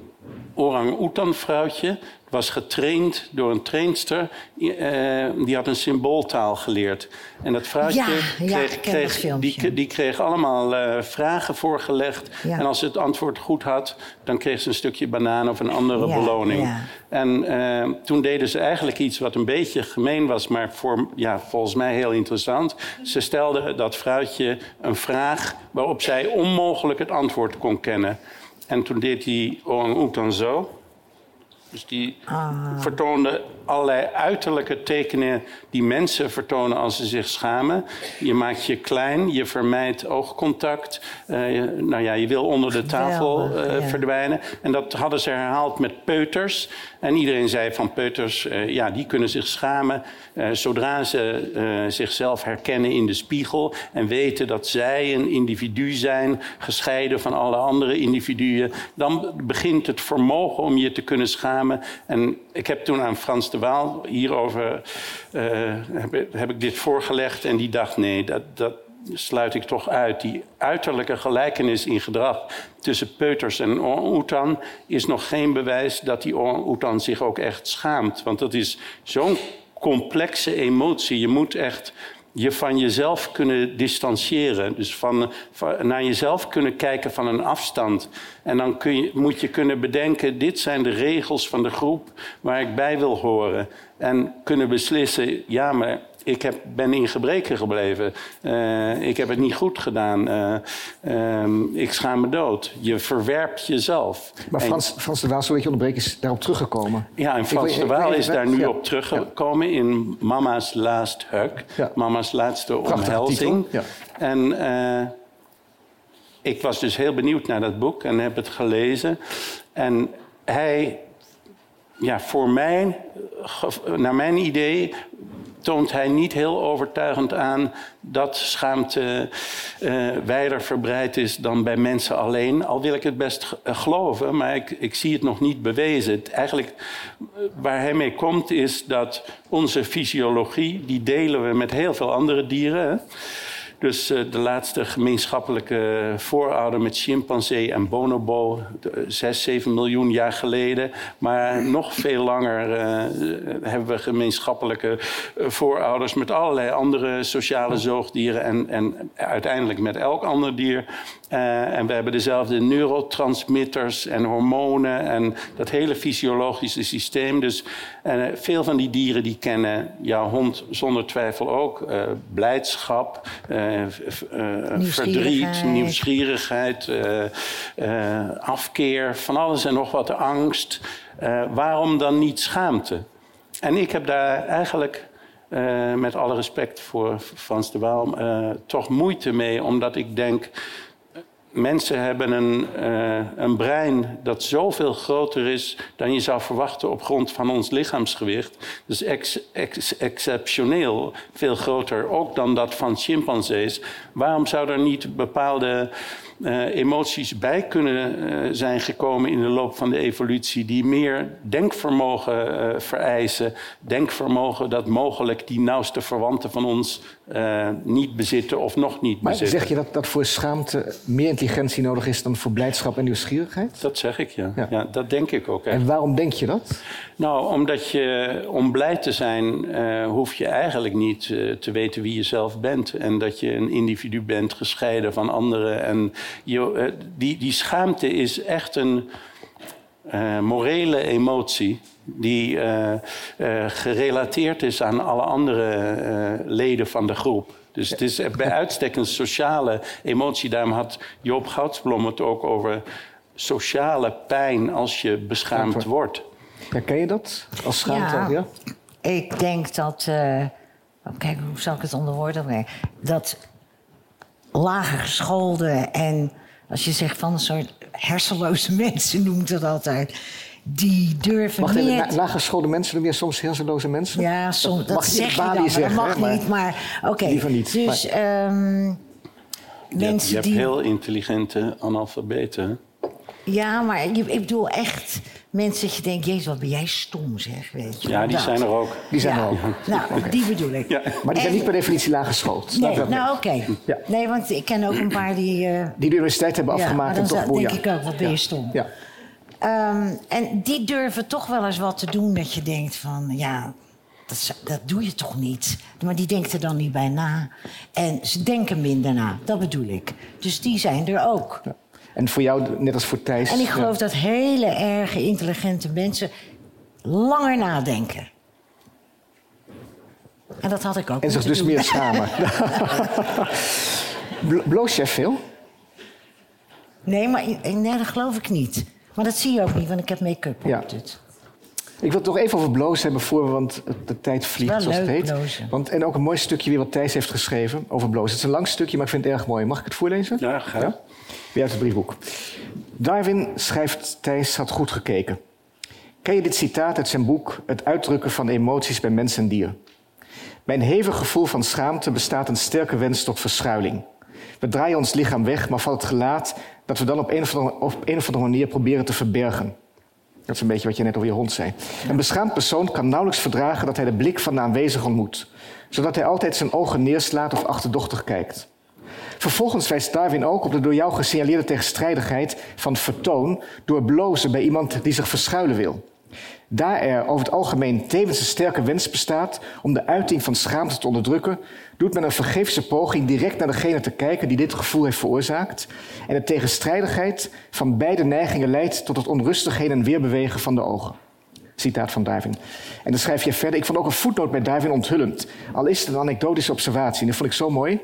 orang-oetan vrouwtje. Was getraind door een trainster. eh, die had een symbooltaal geleerd. En dat vrouwtje Ja, ja, kreeg, dat filmpje. die, die kreeg allemaal eh, vragen voorgelegd. Ja. En als ze het antwoord goed had, dan kreeg ze een stukje banaan of een andere Ja, beloning. ja. En eh, toen deden ze eigenlijk iets wat een beetje gemeen was, maar voor, ja, volgens mij heel interessant. Ze stelden dat vrouwtje een vraag waarop zij onmogelijk het antwoord kon kennen. En toen deed die orang-oetan zo. Dus die vertoonde allerlei uiterlijke tekenen die mensen vertonen als ze zich schamen. Je maakt je klein, je vermijdt oogcontact. eh, nou ja, je wil onder de tafel eh, ja. verdwijnen. En dat hadden ze herhaald met peuters. En iedereen zei van peuters, eh, ja, die kunnen zich schamen... zodra ze zichzelf herkennen in de spiegel... en weten dat zij een individu zijn... gescheiden van alle andere individuen... dan begint het vermogen om je te kunnen schamen. En ik heb toen aan Frans de Hierover... eh, heb, heb ik dit voorgelegd en die dacht... nee, dat, dat, sluit ik toch uit. Die uiterlijke gelijkenis in gedrag tussen peuters en orang-oetan is nog geen bewijs dat die orang-oetan zich ook echt schaamt. Want dat is zo'n complexe emotie. Je moet echt je van jezelf kunnen distancieren. Dus van, naar jezelf kunnen kijken van een afstand. En dan kun je, moet je kunnen bedenken... dit zijn de regels van de groep waar ik bij wil horen. En kunnen beslissen, ja, maar ik heb, ben in gebreken gebleven. Eh, ik heb het niet goed gedaan. Eh, ehm, ik schaam me dood. Je verwerpt jezelf. Maar En- Frans, Frans de Waal, sorry dat je onderbreek, is daarop teruggekomen. ja, en Frans de ik Waal is daar nu ja. op teruggekomen in Mama's Last Hug. Ja. Mama's laatste Prachtige omhelzing. En eh, ik was dus heel benieuwd naar dat boek en heb het gelezen. En hij, ja, voor mij, ge- naar mijn idee, toont hij niet heel overtuigend aan dat schaamte eh wijder verbreid is dan bij mensen alleen. Al wil ik het best eh, geloven, maar ik, ik zie het nog niet bewezen. Eigenlijk eh, waar hij mee komt is dat onze fysiologie, die delen we met heel veel andere dieren. Dus eh, de laatste gemeenschappelijke voorouder met chimpansee en bonobo, de- zes, zeven miljoen jaar geleden. Maar nog veel langer eh, hebben we gemeenschappelijke eh, voorouders met allerlei andere sociale zoogdieren en, en uiteindelijk met elk ander dier. Eh, en we hebben dezelfde neurotransmitters en hormonen en dat hele fysiologische systeem. Dus eh, veel van die dieren die kennen jouw hond zonder twijfel ook. Eh, blijdschap, eh, v- eh, verdriet, Nieuwsgierigheid. nieuwsgierigheid, eh, eh, afkeer, van alles en nog wat, angst. Eh, waarom dan niet schaamte? En ik heb daar eigenlijk, eh, met alle respect voor Frans de Waal, eh, toch moeite mee, omdat ik denk. Mensen hebben een, eh, een brein dat zoveel groter is dan je zou verwachten op grond van ons lichaamsgewicht. Dus ex, ex- exceptioneel veel groter, ook dan dat van chimpansees. Waarom zou er niet bepaalde eh, emoties bij kunnen eh, zijn gekomen in de loop van de evolutie die meer denkvermogen eh, vereisen? Denkvermogen dat mogelijk die nauwste verwanten van ons niet bezitten of nog niet Maar bezitten. zeg je dat, dat voor schaamte meer intelligentie nodig is dan voor blijdschap en nieuwsgierigheid? Dat zeg ik, ja. Ja. ja. dat denk ik ook. En waarom denk je dat? Nou, omdat je, om blij te zijn, eh, hoef je eigenlijk niet eh, te weten wie je zelf bent. En dat je een individu bent, gescheiden van anderen. En je, eh, die, die schaamte is echt een morele emotie die gerelateerd is aan alle andere leden van de groep. Dus het is bij uitstek een sociale emotie. Daarom had Joop Goudsblom het ook over sociale pijn als je beschaamd wordt. Ja, ken je dat? Als schaamte? Ja. Ja. Ik denk dat. eh, oh, kijk, hoe zal ik het onder woorden brengen? Dat lager geschoolde en als je zegt van een soort hersenloze [laughs] mensen noemt dat altijd. Die durven Wacht even, la- laaggeschoolde mensen noem je soms hersenloze mensen? ja, soms, dat, mag je zeg niet je dan, Bali maar zeggen, dat mag maar- niet. Maar oké, Liever niet, dus ehm, Je hebt, mensen je hebt die. heel intelligente analfabeten. Ja, maar ik, ik bedoel echt mensen dat je denkt, jezus, wat ben jij stom zeg, weet je. Ja, die Dat. zijn er ook. Die zijn ja. er ook. Nou, [laughs] die bedoel ik. Ja. Maar die zijn niet per definitie laaggeschoold. Nee, Laten we dat nou oké. Ja. Nee, want ik ken ook een paar die... eh, Die de universiteit hebben ja, afgemaakt maar en toch boeien. denk ik ook, wat ben je stom. Ja. Ehm, en die durven toch wel eens wat te doen dat je denkt van... ja, dat, dat doe je toch niet? Maar die denkt er dan niet bij na. En ze denken minder na, dat bedoel ik. Dus die zijn er ook. Ja. En voor jou, net als voor Thijs... En ik ja. geloof dat hele erge, intelligente mensen langer nadenken. En dat had ik ook En zich dus doen. meer schamen. [laughs] Blo- Bloos jij veel? Nee, maar nee, dat geloof ik niet. Maar dat zie je ook niet, want ik heb make-up op. Ja. dit. Ik wil het toch even over bloos hebben voor we, want het- de tijd vliegt Wel zoals het leuk, heet. blozen. Want, en ook een mooi stukje weer wat Thijs heeft geschreven over bloos. Het is een lang stukje, maar ik vind het erg mooi. Mag ik het voorlezen? Ja, ga. Weer uit het briefboek. Darwin, schrijft Thijs, had goed gekeken. Ken je dit citaat uit zijn boek Het uitdrukken van emoties bij mens en dier? Mijn hevig gevoel van schaamte bestaat een sterke wens tot verschuiling. We draaien ons lichaam weg, maar van het gelaat dat we dan op een of andere, op een of andere manier proberen te verbergen. Dat is een beetje wat je net over je hond zei. Een beschaamd persoon kan nauwelijks verdragen dat hij de blik van de aanwezige ontmoet, zodat hij altijd zijn ogen neerslaat of achterdochtig kijkt. Vervolgens wijst Darwin ook op de door jou gesignaleerde tegenstrijdigheid van vertoon door blozen bij iemand die zich verschuilen wil. Daar er over het algemeen tevens een sterke wens bestaat om de uiting van schaamte te onderdrukken, doet men een vergeefse poging direct naar degene te kijken die dit gevoel heeft veroorzaakt. En de tegenstrijdigheid van beide neigingen leidt tot het onrustig heen en weer bewegen van de ogen. Citaat van Darwin. En dan schrijf je verder. Ik vond ook een voetnoot bij Darwin onthullend. Al is het een anekdotische observatie. En dat vond ik zo mooi.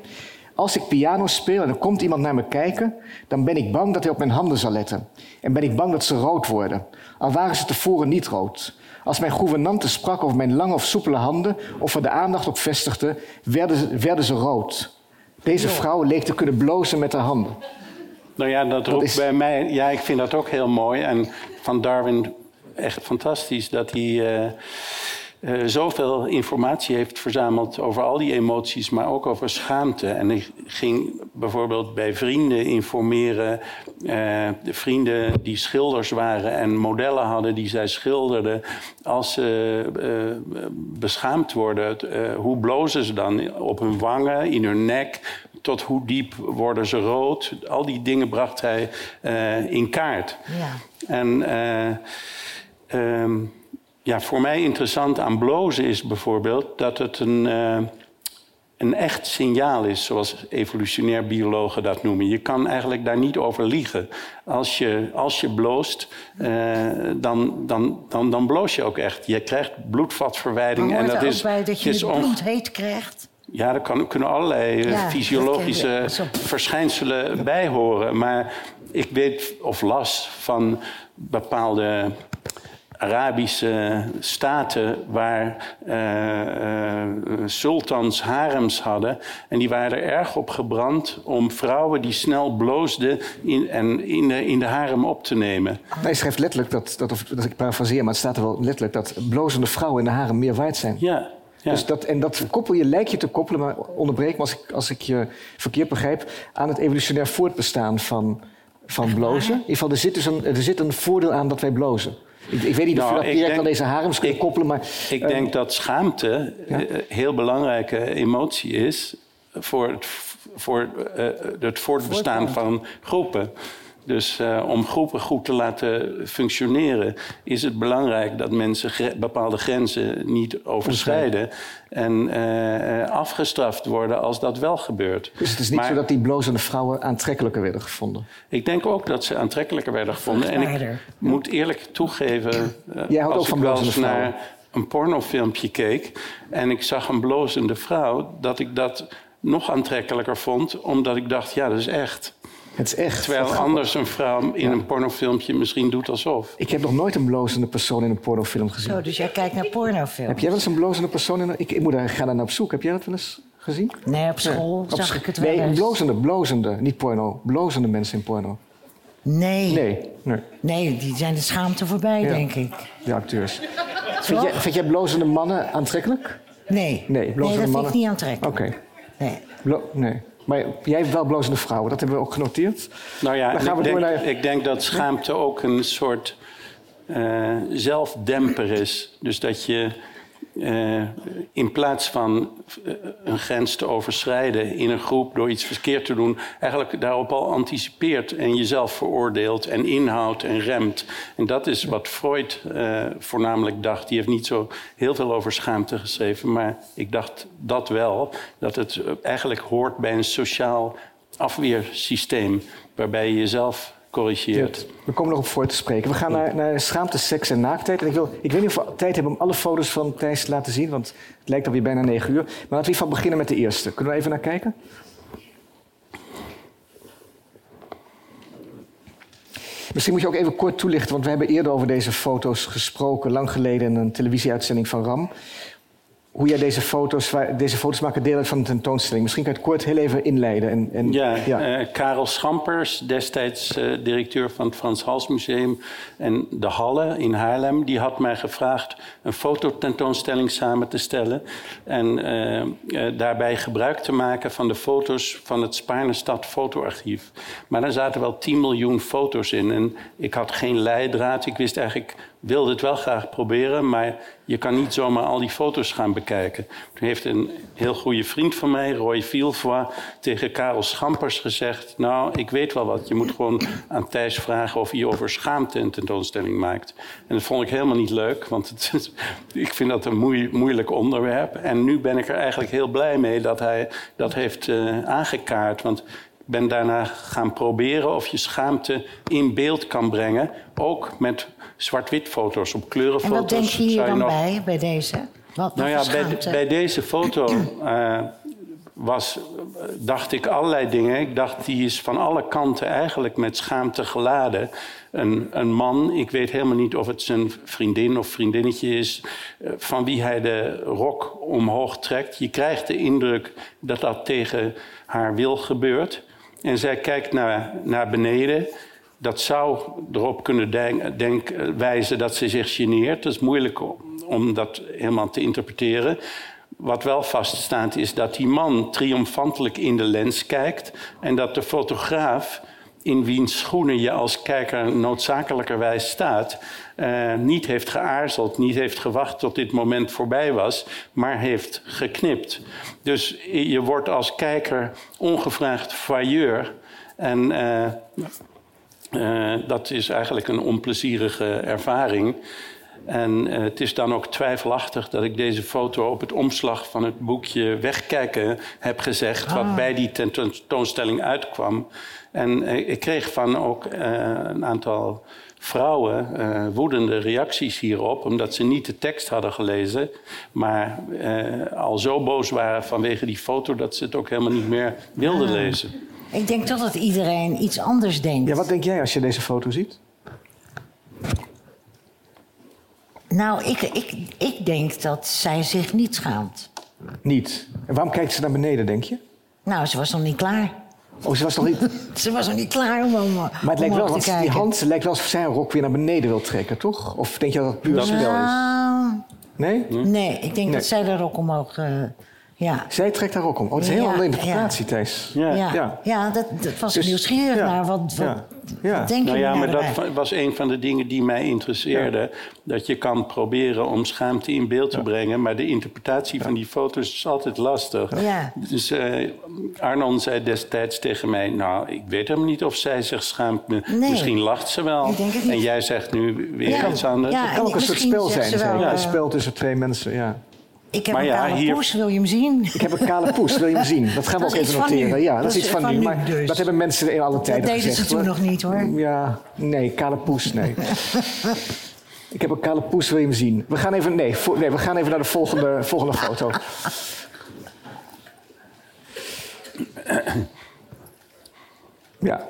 Als ik piano speel en er komt iemand naar me kijken, dan ben ik bang dat hij op mijn handen zal letten. En ben ik bang dat ze rood worden. Al waren ze tevoren niet rood. Als mijn gouvernante sprak over mijn lange of soepele handen, of er de aandacht op vestigde, werden ze, werden ze rood. Deze vrouw leek te kunnen blozen met haar handen. Nou ja, dat roept is- bij mij. Ja, ik vind dat ook heel mooi. En van Darwin echt fantastisch dat hij eh, eh, zoveel informatie heeft verzameld over al die emoties, maar ook over schaamte. En hij ging bijvoorbeeld bij vrienden informeren, eh, de vrienden die schilders waren en modellen hadden die zij schilderden. Als ze eh, beschaamd worden, hoe blozen ze dan op hun wangen, in hun nek? Tot hoe diep worden ze rood? Al die dingen bracht hij in kaart. Ja. En eh, ehm, ja, voor mij interessant aan blozen is bijvoorbeeld dat het een, eh, een echt signaal is, zoals evolutionair biologen dat noemen. Je kan eigenlijk daar niet over liegen. Als je, als je bloost, eh, dan, dan, dan, dan bloos je ook echt. Je krijgt bloedvatverwijding. En dat is, bij dat je het is bloed heet krijgt? ja, er kan, kunnen allerlei eh, Ja, fysiologische verschijnselen bij horen. Maar ik weet of las van bepaalde Arabische staten waar eh, eh, sultans harems hadden. En die waren er erg op gebrand om vrouwen die snel bloosden in, en in, de, in de harem op te nemen. Hij schrijft letterlijk, dat, dat, of, dat ik parafraseer, maar het staat er wel letterlijk... dat blozende vrouwen in de haren meer waard zijn. Ja, ja. Dus dat, en dat koppel je, lijkt je te koppelen, maar onderbreek me als ik, als ik je verkeerd begrijp, aan het evolutionair voortbestaan van, van blozen. In ieder geval, er zit dus een, er zit een voordeel aan dat wij blozen. Ik, ik weet niet of Nou, je dat ik direct denk- aan deze harems kunt koppelen, maar... Ik eh, denk dat schaamte Ja. een heel belangrijke emotie is voor het, voor, eh, het voortbestaan van groepen. Dus eh, om groepen goed te laten functioneren, is het belangrijk dat mensen gre- bepaalde grenzen niet overschrijden en eh, eh, afgestraft worden als dat wel gebeurt. Dus het is niet Maar zo dat die blozende vrouwen aantrekkelijker werden gevonden. Ik denk ook dat ze aantrekkelijker werden gevonden. En ik moet eerlijk toegeven, eh, Jij houdt als ook van blozende vrouwen. naar een pornofilmpje keek en ik zag een blozende vrouw, dat ik dat nog aantrekkelijker vond, omdat ik dacht, ja, dat is echt. Het is echt. Terwijl anders een vrouw in een pornofilmpje misschien doet alsof. Ik heb nog nooit een blozende persoon in een pornofilm gezien. Zo, dus jij kijkt naar pornofilms. Heb jij wel eens een blozende persoon in een... Ik, ik moet daar, ga daar naar op zoek. Heb jij dat wel eens gezien? Nee, op school Op zag sch- ik het wel Nee, eens. blozende, blozende, niet porno. Blozende mensen in porno. Nee. Nee, nee. Nee, die zijn de schaamte voorbij, Ja. denk ik. De acteurs. Vind jij, vind jij blozende mannen aantrekkelijk? Nee. Nee, blozende dat vind ik niet aantrekkelijk. Oké. Nee. Blo- nee. Maar jij hebt wel blozende vrouwen, dat hebben we ook genoteerd. Nou ja, Dan en gaan we ik, door denk, naar- ik denk dat schaamte ook een soort eh, zelfdemper is. Dus dat je eh, in plaats van eh, een grens te overschrijden in een groep door iets verkeerd te doen, eigenlijk daarop al anticipeert en jezelf veroordeelt en inhoudt en remt. En dat is wat Freud eh, voornamelijk dacht. Die heeft niet zo heel veel over schaamte geschreven, maar ik dacht dat wel, dat het eigenlijk hoort bij een sociaal afweersysteem waarbij je jezelf corrigeert. We komen nog op voor te spreken. We gaan naar, naar schaamte, seks en naaktheid. En ik, wil, ik weet niet of we tijd hebben om alle foto's van Thijs te laten zien, want het lijkt alweer bijna negen uur. Maar laten we even beginnen met de eerste. Kunnen we even naar kijken? Misschien moet je ook even kort toelichten, want we hebben eerder over deze foto's gesproken, lang geleden in een televisieuitzending van RAM. Hoe jij deze foto's, deze foto's maken deel uit van een tentoonstelling. Misschien kan je het kort heel even inleiden. En, en, Ja, eh, Karel Schampers, destijds eh, directeur van het Frans Hals Museum en de Halle in Haarlem, die had mij gevraagd een fototentoonstelling samen te stellen en eh, daarbij gebruik te maken van de foto's van het Spaarnestad fotoarchief. Maar daar zaten wel 10 miljoen foto's in en ik had geen leidraad. Ik wist eigenlijk, wilde het wel graag proberen, maar je kan niet zomaar al die foto's gaan bekijken. Toen heeft een heel goede vriend van mij, Roy Villevoix, tegen Karel Schampers gezegd... nou, ik weet wel wat, je moet gewoon aan Thijs vragen of hij over schaamte een tentoonstelling maakt. En dat vond ik helemaal niet leuk, want het, [laughs] ik vind dat een moei- moeilijk onderwerp. En nu ben ik er eigenlijk heel blij mee dat hij dat heeft eh, aangekaart, want... Ik ben daarna gaan proberen of je schaamte in beeld kan brengen. Ook met zwart-wit foto's. Op En kleurenfoto's wat denk je hier dan nog... bij, bij deze? Wat, Nou ja, de- bij deze foto eh, was, dacht ik allerlei dingen. Ik dacht, die is van alle kanten eigenlijk met schaamte geladen. Een, een man, ik weet helemaal niet of het zijn vriendin of vriendinnetje is... eh, van wie hij de rok omhoog trekt. Je krijgt de indruk dat dat tegen haar wil gebeurt. En zij kijkt naar, naar beneden... Dat zou erop kunnen wijzen dat ze zich geneert. Dat is moeilijk om, om dat helemaal te interpreteren. Wat wel vaststaat is dat die man triomfantelijk in de lens kijkt... en dat de fotograaf, in wiens schoenen je als kijker noodzakelijkerwijs staat... eh, niet heeft geaarzeld, niet heeft gewacht tot dit moment voorbij was... maar heeft geknipt. Dus je wordt als kijker ongevraagd failleur... En eh, eh, dat is eigenlijk een onplezierige ervaring. En eh, het is dan ook twijfelachtig dat ik deze foto op het omslag van het boekje Wegkijken heb gezegd, wat bij die tentoonstelling uitkwam. En eh, ik kreeg van ook een aantal vrouwen eh, woedende reacties hierop, omdat ze niet de tekst hadden gelezen, maar eh, al zo boos waren vanwege die foto dat ze het ook helemaal niet meer wilden lezen. Ik denk toch dat iedereen iets anders denkt. Ja, wat denk jij als je deze foto ziet? Nou, ik, ik, ik denk dat zij zich niet schaamt. Niet. En waarom kijkt ze naar beneden, denk je? Nou, ze was nog niet klaar. Oh, ze was nog niet... [laughs] Ze was nog niet klaar om, om Maar het lijkt wel, die hand lijkt wel alsof zij een rok weer naar beneden wil trekken, toch? Of denk je dat het puur spel is? Nou, Nee? nee, ik denk Nee. dat zij er ook omhoog... eh ja. Zij trekt haar rok om. Oh, dat is een hele Ja, andere interpretatie, Thijs. Ja. Ja, Ja. ja. dat, dat was Dus- nieuwsgierig ja, naar. Wat, wat, ja, ja. wat denk Nou je ja, maar dat was een van de dingen die mij interesseerde. Dat je kan proberen om schaamte in beeld te brengen. Maar de interpretatie van die foto's is altijd lastig. Ja. Dus eh, Arnon zei destijds tegen mij... Nou, ik weet helemaal niet of zij zich schaamt. Me- Nee. Misschien lacht ze wel. Ik denk het niet. En jij zegt nu weer Ja. iets anders. Ja. Het kan ook een soort spel zijn. zei wel, ik. eh, Een spel tussen twee mensen, ja. Ik heb Maar een ja, kale hier- poes, wil je hem zien? Ik heb een kale poes, wil je hem zien? Dat gaan we Dat ook even noteren. Ja, dat, Dat is iets van, van nu. Maar dus. dat hebben mensen in alle tijden deden ze gezegd. toen hoor. nog niet, hoor. Ja, nee, kale poes, nee. [laughs] Ik heb een kale poes, wil je hem zien? We gaan even, nee, vo- nee we gaan even naar de volgende, volgende foto. Ja,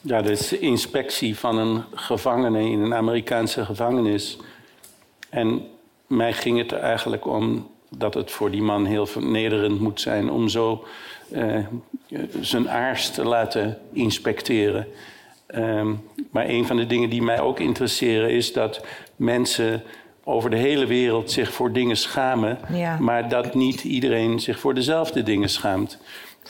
Ja, dat is de inspectie van een gevangene in een Amerikaanse gevangenis. En mij ging het er eigenlijk om dat het voor die man heel vernederend moet zijn om zo eh, zijn aars te laten inspecteren. Ehm, maar een van de dingen die mij ook interesseren is dat mensen over de hele wereld zich voor dingen schamen, Ja. maar dat niet iedereen zich voor dezelfde dingen schaamt.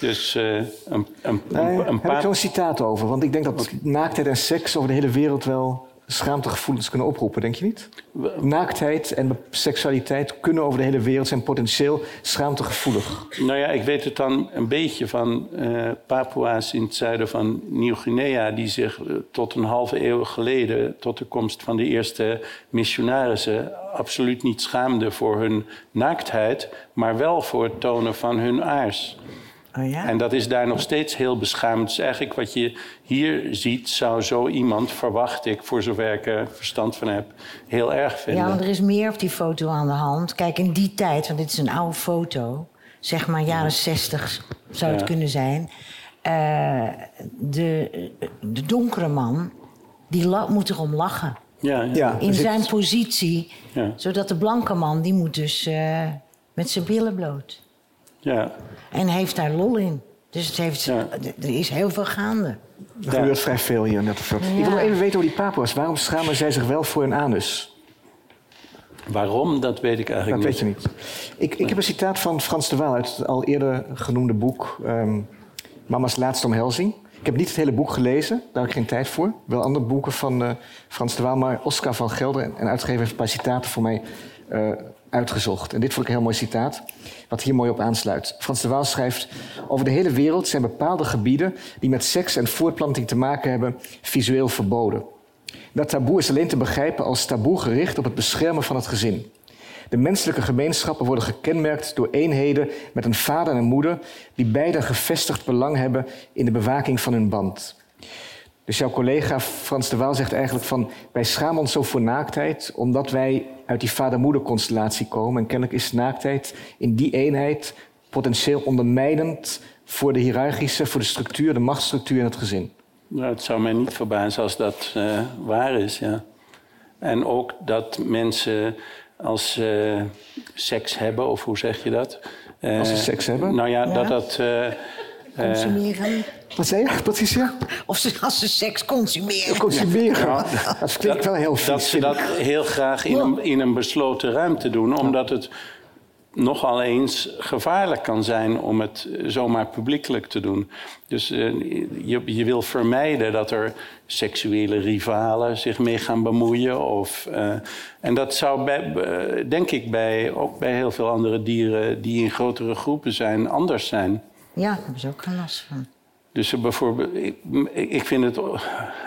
Dus eh, een, een, een, heb ik zo'n citaat over. Want ik denk dat naaktheid en seks over de hele wereld wel schaamtegevoelens kunnen oproepen, denk je niet? Naaktheid en seksualiteit kunnen over de hele wereld zijn potentieel schaamtegevoelig. Nou ja, ik weet het dan een beetje van eh Papua's in het zuiden van Nieuw-Guinea... die zich eh, tot een halve eeuw geleden, tot de komst van de eerste missionarissen... absoluut niet schaamden voor hun naaktheid... maar wel voor het tonen van hun aars. Oh ja? En dat is daar nog steeds heel beschaamd. Dus eigenlijk wat je hier ziet, zou zo iemand, verwacht ik... voor zover ik er verstand van heb, heel erg vinden. Ja, want er is meer op die foto aan de hand. Kijk, in die tijd, want dit is een oude foto, zeg maar jaren 60 zou het Ja. kunnen zijn. eh, de, de donkere man, die la- moet erom lachen. ja, ja. Ja, In zit- zijn positie, Ja. zodat de blanke man, die moet dus eh, met zijn billen bloot. Ja. En heeft daar lol in. Dus het heeft, Ja. er is heel veel gaande. Er gebeurt vrij veel hier. Net of dat. Ik wil nog even weten over die papua's. Waarom schamen zij zich wel voor hun anus? Waarom, dat weet ik Dat eigenlijk weet je niet. Ik, ik heb een citaat van Frans de Waal uit het al eerder genoemde boek ehm, Mama's Laatste Omhelzing. Ik heb niet het hele boek gelezen, daar heb ik geen tijd voor. Wel andere boeken van eh, Frans de Waal, maar Oscar van Gelder en, en uitgever heeft een paar citaten voor mij eh, uitgezocht. En dit vond ik een heel mooi citaat, wat hier mooi op aansluit. Frans de Waal schrijft: Over de hele wereld zijn bepaalde gebieden die met seks en voortplanting te maken hebben, visueel verboden. Dat taboe is alleen te begrijpen als taboe gericht op het beschermen van het gezin. De menselijke gemeenschappen worden gekenmerkt door eenheden met een vader en een moeder die beide een gevestigd belang hebben in de bewaking van hun band. Dus jouw collega Frans de Waal zegt eigenlijk van... wij schamen ons zo voor naaktheid... omdat wij uit die vader-moeder-constellatie komen. En kennelijk is naaktheid in die eenheid... potentieel ondermijnend voor de hiërarchische... voor de structuur, de machtsstructuur in het gezin. Nou, het zou mij niet verbazen als dat uh, waar is, ja. En ook dat mensen als ze seks hebben, of hoe zeg je dat? Uh, als ze seks hebben? Nou ja, ja. dat dat... Uh, consumeren. Wat zei je, Patricia? Of ze, als ze seks consumeren. Consumeren, ja. dat klinkt wel heel vies. Dat ze dat heel graag in een, in een besloten ruimte doen, omdat het nogal eens gevaarlijk kan zijn om het zomaar publiekelijk te doen. Dus uh, je, je wil vermijden dat er seksuele rivalen zich mee gaan bemoeien. Of, uh, en dat zou, bij, uh, denk ik, bij, ook bij heel veel andere dieren die in grotere groepen zijn, anders zijn. Ja, daar hebben ze ook geen last van. Dus bijvoorbeeld, ik, ik vind het,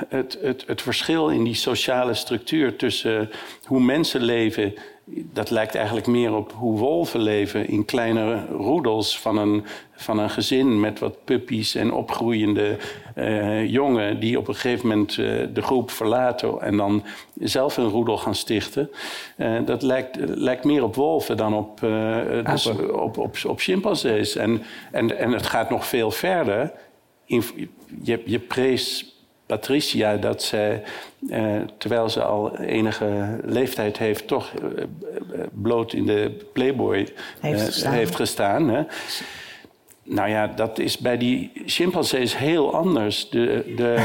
het, het, het verschil in die sociale structuur tussen hoe mensen leven dat lijkt eigenlijk meer op hoe wolven leven in kleine roedels van een, van een gezin met wat puppies en opgroeiende uh, jongen die op een gegeven moment uh, de groep verlaten en dan zelf een roedel gaan stichten. Uh, dat lijkt, lijkt meer op wolven dan op, dus op, op, op chimpansees. En, en, en het gaat nog veel verder. In, je, je prees Patricia dat zij, eh, terwijl ze al enige leeftijd heeft, toch eh, bloot in de Playboy heeft gestaan. heeft gestaan hè. Nou ja, dat is bij die chimpansees heel anders. De, de, [laughs]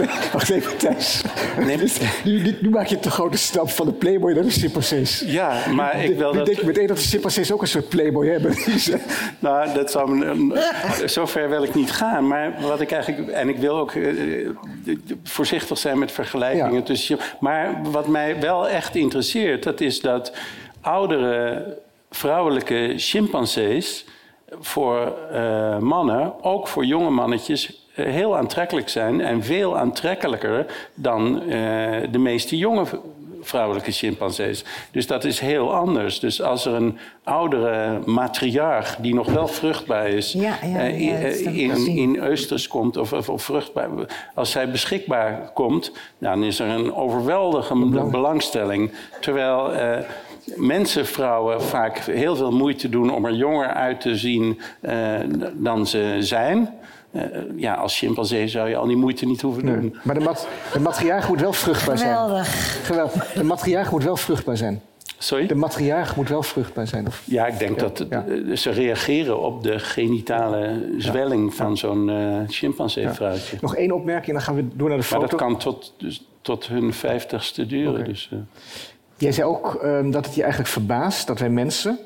uh... Wacht even, Thijs. Nee. Nu, nu, nu, maak je te grote stap van de playboy naar de chimpansees. Ja, maar ik wil dat... denk je meteen dat de chimpansees ook een soort playboy hebben. [laughs] nou, dat zou... Zover wil ik niet gaan. Maar wat ik eigenlijk... En ik wil ook uh, voorzichtig zijn met vergelijkingen ja. tussen... Maar wat mij wel echt interesseert, dat is dat oudere vrouwelijke chimpansees voor uh, mannen, ook voor jonge mannetjes, uh, heel aantrekkelijk zijn. En veel aantrekkelijker dan uh, de meeste jonge vrouwelijke chimpansees. Dus dat is heel anders. Dus als er een oudere matriarch die nog wel vruchtbaar is, ja, ja, ja, in, in Eusters komt, of, of, of, vruchtbaar, als zij beschikbaar komt, dan is er een overweldigende belangstelling. Terwijl mensen, vrouwen, vaak heel veel moeite doen om er jonger uit te zien uh, dan ze zijn. Uh, ja, als chimpansee zou je al die moeite niet hoeven doen. Nee. Maar de, mat de matriarch moet wel vruchtbaar Geweldig. zijn. Geweldig. De matriarch moet wel vruchtbaar zijn. Sorry? De matriarch moet wel vruchtbaar zijn. Of... Ja, ik denk ja, dat het, ja. ze reageren op de genitale zwelling ja. van zo'n uh, chimpansee-vrouwtje. Nog één opmerking en dan gaan we door naar de foto. Maar dat kan tot, dus, tot hun vijftigste duren. Okay. Dus, uh... Jij zei ook um, dat het je eigenlijk verbaast dat wij mensen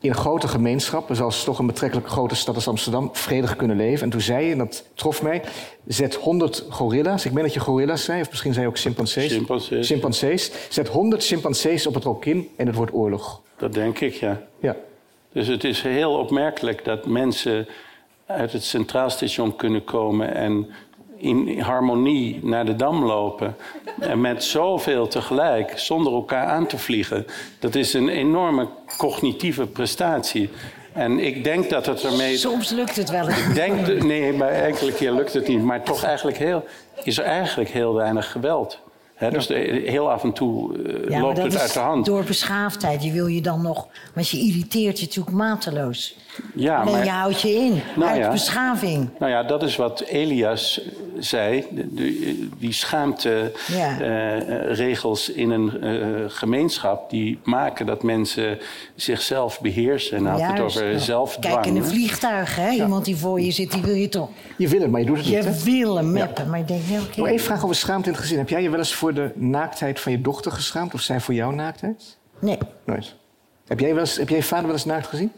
in grote gemeenschappen, zoals toch een betrekkelijk grote stad als Amsterdam, vredig kunnen leven. En toen zei je, en dat trof mij, zet 100 gorilla's, ik meen dat je gorilla's zei, of misschien zei je ook chimpansees. Chimpansees. Chimpansees. Zet 100 chimpansees op het rokin en het wordt oorlog. Dat denk ik, ja. ja. Dus het is heel opmerkelijk dat mensen uit het Centraal Station kunnen komen en in harmonie naar de dam lopen. En met zoveel tegelijk, zonder elkaar aan te vliegen. Dat is een enorme cognitieve prestatie. En ik denk dat het ermee. Soms lukt het wel. Ik denk, nee, maar enkele keer lukt het niet. Maar toch eigenlijk heel, is er eigenlijk heel weinig geweld. He, dus de, heel af en toe uh, ja, loopt het uit de hand. Door beschaafdheid. Je wil je dan nog. Want je irriteert je natuurlijk mateloos. Ja, Alleen maar, je houdt je in. Nou uit ja. beschaving. Nou ja, dat is wat Elias zei. De, de, die schaamte-regels ja. uh, in een uh, gemeenschap. die maken dat mensen zichzelf beheersen. En dan had het over ja. zelfdwang. Kijk, in een vliegtuig, hè? Iemand die voor je zit, die wil je toch. Je wil het, maar je doet het je niet. Je wil hem meppen, maar je denkt heel keer. Nog één vraag over schaamte in het gezin. Heb jij je wel eens voor de naaktheid van je dochter geschaamd? Of zij voor jouw naaktheid? Nee. Nooit. Heb jij, wel eens, heb jij je vader wel eens naakt gezien?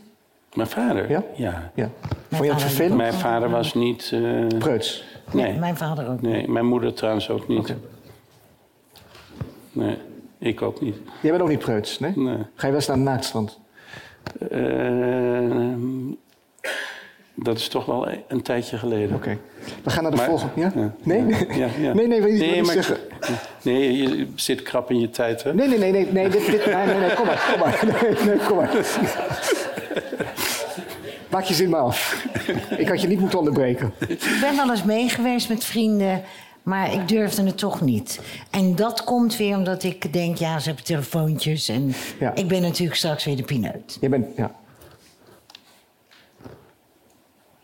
Mijn vader? Ja. ja. ja. Vond je dat vervelend? Mijn vader was niet... Uh... Preuts? Nee. nee. Mijn vader ook Nee, mijn moeder trouwens ook niet. Okay. Nee, ik ook niet. Jij bent ook niet preuts, nee? Nee. Ga je wel eens naar een naaktstrand? Uh, dat is toch wel een tijdje geleden. Oké. Okay. We gaan naar de maar, volgende. Ja? ja? Nee? Ja, ja. Nee, nee, wil je nee, maar, zeggen? Nee, je zit krap in je tijd, hè? Nee, nee, nee, nee, nee, dit, dit, nee, nee, nee, kom maar, kom maar. [laughs] Nee, nee, kom maar. Maak je zin maar af. ik had je niet moeten onderbreken. Ik ben wel eens mee geweest met vrienden, maar ik durfde het toch niet. En dat komt weer omdat ik denk, ja, ze hebben telefoontjes. En Ja. ik ben natuurlijk straks weer de pineut. Je bent, ja.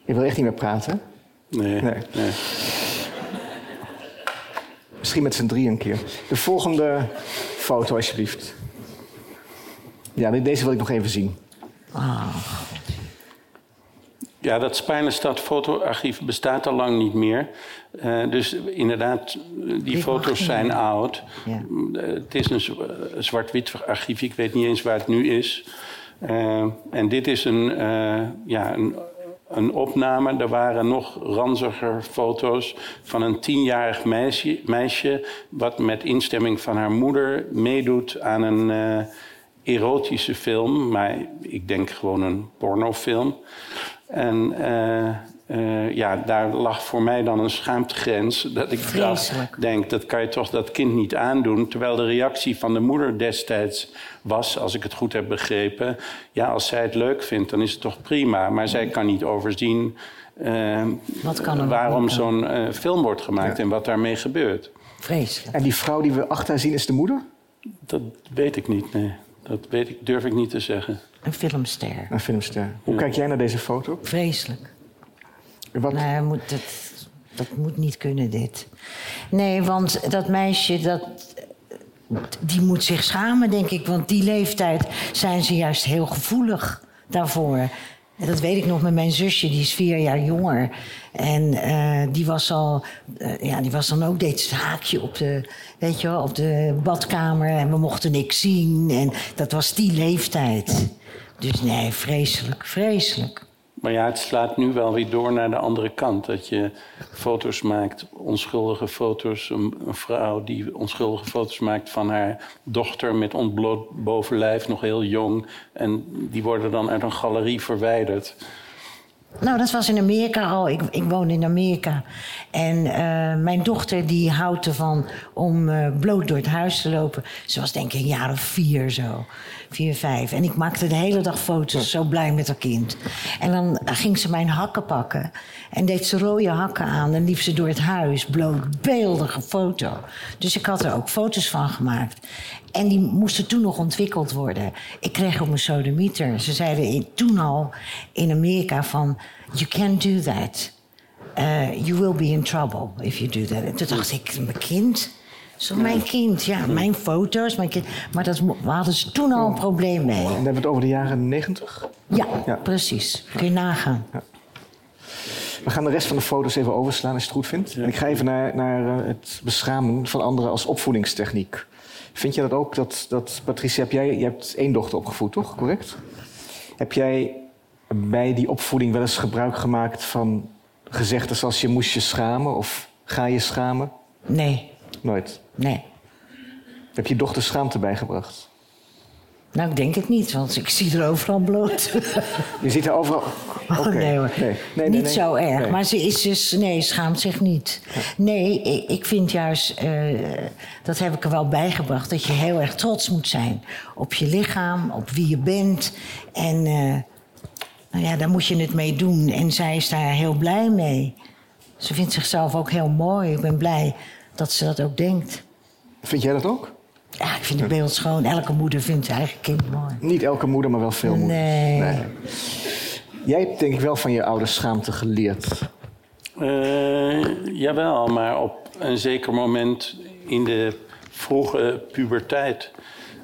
Je wil echt niet meer praten? Nee. Nee. nee. Misschien met z'n drie een keer. De volgende foto, alsjeblieft. Ja, de- deze wil ik nog even zien. Ja, dat Spijlenstad fotoarchief bestaat al lang niet meer. Eh, dus inderdaad, die Ik foto's zijn meer. oud. Ja. Eh, het is een zwart-wit archief, ik weet niet eens waar het nu is. Eh, en dit is een, ja, een, een opname. Er waren nog ranziger foto's van een tienjarig meisje, meisje... wat met instemming van haar moeder meedoet aan een erotische film. Maar ik denk gewoon een pornofilm. En eh, eh, ja, daar lag voor mij dan een schaamtegrens. Dat ik dacht, Vreselijk. denk, dat kan je toch dat kind niet aandoen. Terwijl de reactie van de moeder destijds was, als ik het goed heb begrepen... ja, als zij het leuk vindt, dan is het toch prima. Maar zij kan niet overzien eh, Wat kan er waarom zo'n eh, film wordt gemaakt... en wat daarmee gebeurt. Vreselijk. En die vrouw die we achter zien is de moeder? Dat weet ik niet, nee. Dat weet ik, durf ik niet te zeggen. Een filmster. Een filmster. Hoe kijk jij naar deze foto? Vreselijk. Wat? Nee, moet, dat, dat moet niet kunnen, dit. Nee, want dat meisje, dat, die moet zich schamen, denk ik. Want die leeftijd zijn ze juist heel gevoelig daarvoor. En dat weet ik nog met mijn zusje, die is vier jaar jonger. En eh, die was al, eh, ja, die was dan ook, deed het haakje op de, weet je wel, op de badkamer. En we mochten niks zien. En dat was die leeftijd. Dus nee, vreselijk, vreselijk. Maar ja, het slaat nu wel weer door naar de andere kant. Dat je foto's maakt, onschuldige foto's. Een, vrouw die onschuldige foto's maakt van haar dochter met ontbloot bovenlijf, nog heel jong. En die worden dan uit een galerie verwijderd. Nou, dat was in Amerika al. Ik, ik woon in Amerika. En eh, mijn dochter die houdt ervan om eh, bloot door het huis te lopen. Ze was denk ik een jaar of vier zo. Vier, vijf. En ik maakte de hele dag foto's, zo blij met haar kind. En dan ging ze mijn hakken pakken. En deed ze rode hakken aan. En liep ze door het huis, bloot, beeldige foto. Dus ik had er ook foto's van gemaakt. En die moesten toen nog ontwikkeld worden. Ik kreeg op mijn sodemieter. Ze zeiden toen al in Amerika van... You can't do that. Uh, you will be in trouble if you do that. En toen dacht ik, mijn kind? Zo mijn kind, ja, mijn foto's, mijn kind. Maar dat hadden ze toen al een probleem mee. En dan hebben we het over de jaren negentig. Ja, Ja. precies. Kun je nagaan. We gaan de rest van de foto's even overslaan als je het goed vindt. En ik ga even naar, naar eh, het beschamen van anderen als opvoedingstechniek. Vind je dat ook? Dat, dat, Patricia, heb jij, je hebt één dochter opgevoed, toch? Correct? Heb jij bij die opvoeding wel eens gebruik gemaakt van gezegden zoals je moest je schamen of ga je schamen? Nee, Nooit. Nee. Heb je dochter schaamte bijgebracht? Nou, ik denk het niet, want ik zie er overal bloot. Je ziet er overal. Oh, nee hoor. Nee, nee, niet zo erg. Maar ze is dus... Nee, schaamt zich niet. Nee, ik, ik vind juist... eh, dat heb ik er wel bijgebracht... dat je heel erg trots moet zijn. Op je lichaam, op wie je bent. En eh, nou ja, daar moet je het mee doen. En zij is daar heel blij mee. Ze vindt zichzelf ook heel mooi. Ik ben blij dat ze dat ook denkt. Vind jij dat ook? Ja, ik vind het beeld schoon. Elke moeder vindt haar eigen kind mooi. Niet elke moeder, maar wel veel moeders. Nee. Jij hebt denk ik wel van je ouders schaamte geleerd. Eh, jawel, maar op een zeker moment in de vroege puberteit.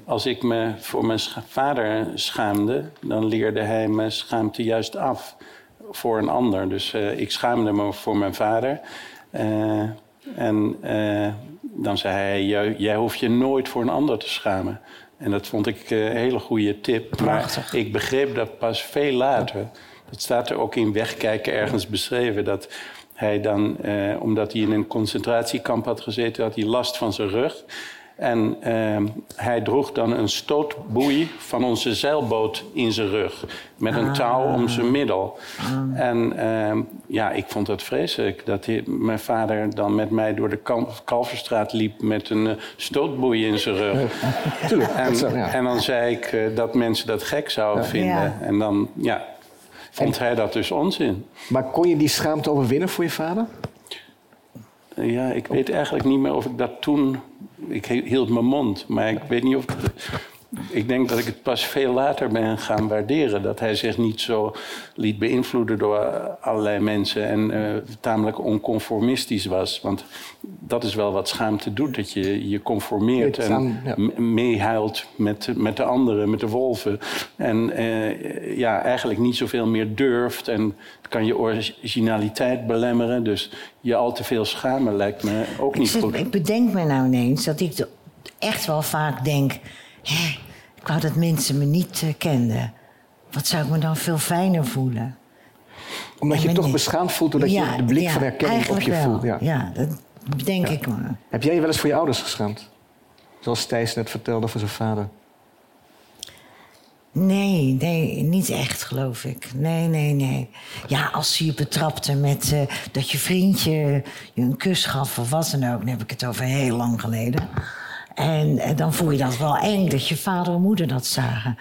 Als ik me voor mijn scha- vader schaamde, dan leerde hij me schaamte juist af voor een ander. Dus eh, ik schaamde me voor mijn vader. Eh, en eh, dan zei hij: jij, jij hoeft je nooit voor een ander te schamen. En dat vond ik eh, een hele goede tip. Prachtig. Maar ik begreep dat pas veel later. Dat staat er ook in Wegkijken ergens beschreven. Dat hij dan, eh, omdat hij in een concentratiekamp had gezeten, had hij last van zijn rug. En eh, hij droeg dan een stootboei van onze zeilboot in zijn rug. Met een touw om zijn middel. En eh, ja, ik vond dat vreselijk. Dat hij- mijn vader dan met mij door de Kalverstraat liep met een eh, stootboei in zijn rug. Tuurlijk. En, ja. dan zei ik eh, dat mensen dat gek zouden Ja. vinden. Ja. En dan, ja. vond hij dat dus onzin. Maar kon je die schaamte overwinnen voor je vader? Ja, ik weet eigenlijk niet meer of ik dat toen. Ik hield mijn mond, maar ik weet niet of. Ik denk dat ik het pas veel later ben gaan waarderen. Dat hij zich niet zo liet beïnvloeden door allerlei mensen en uh, tamelijk onconformistisch was. Want dat is wel wat schaamte doet: dat je je conformeert en ja. meehuilt met, met de anderen, met de wolven. En uh, ja, eigenlijk niet zoveel meer durft en kan je originaliteit belemmeren. Dus je al te veel schamen lijkt me ook niet goed. Ik bedenk me nou ineens dat ik echt wel vaak denk Ik wou dat mensen me niet uh, kenden. Wat zou ik me dan veel fijner voelen? Omdat je je toch beschaamd voelt doordat je de blik van herkenning op je wel. voelt. Ja, ja dat denk ik maar. Heb jij je wel eens voor je ouders geschaamd? Zoals Thijs net vertelde voor zijn vader. Nee, nee, niet echt, geloof ik. Nee, nee, nee. Ja, als ze je betrapte met uh, dat je vriendje je een kus gaf of wat dan ook... dan heb ik het over heel lang geleden. En, en, dan voel je dat wel eng dat je vader en moeder dat zagen.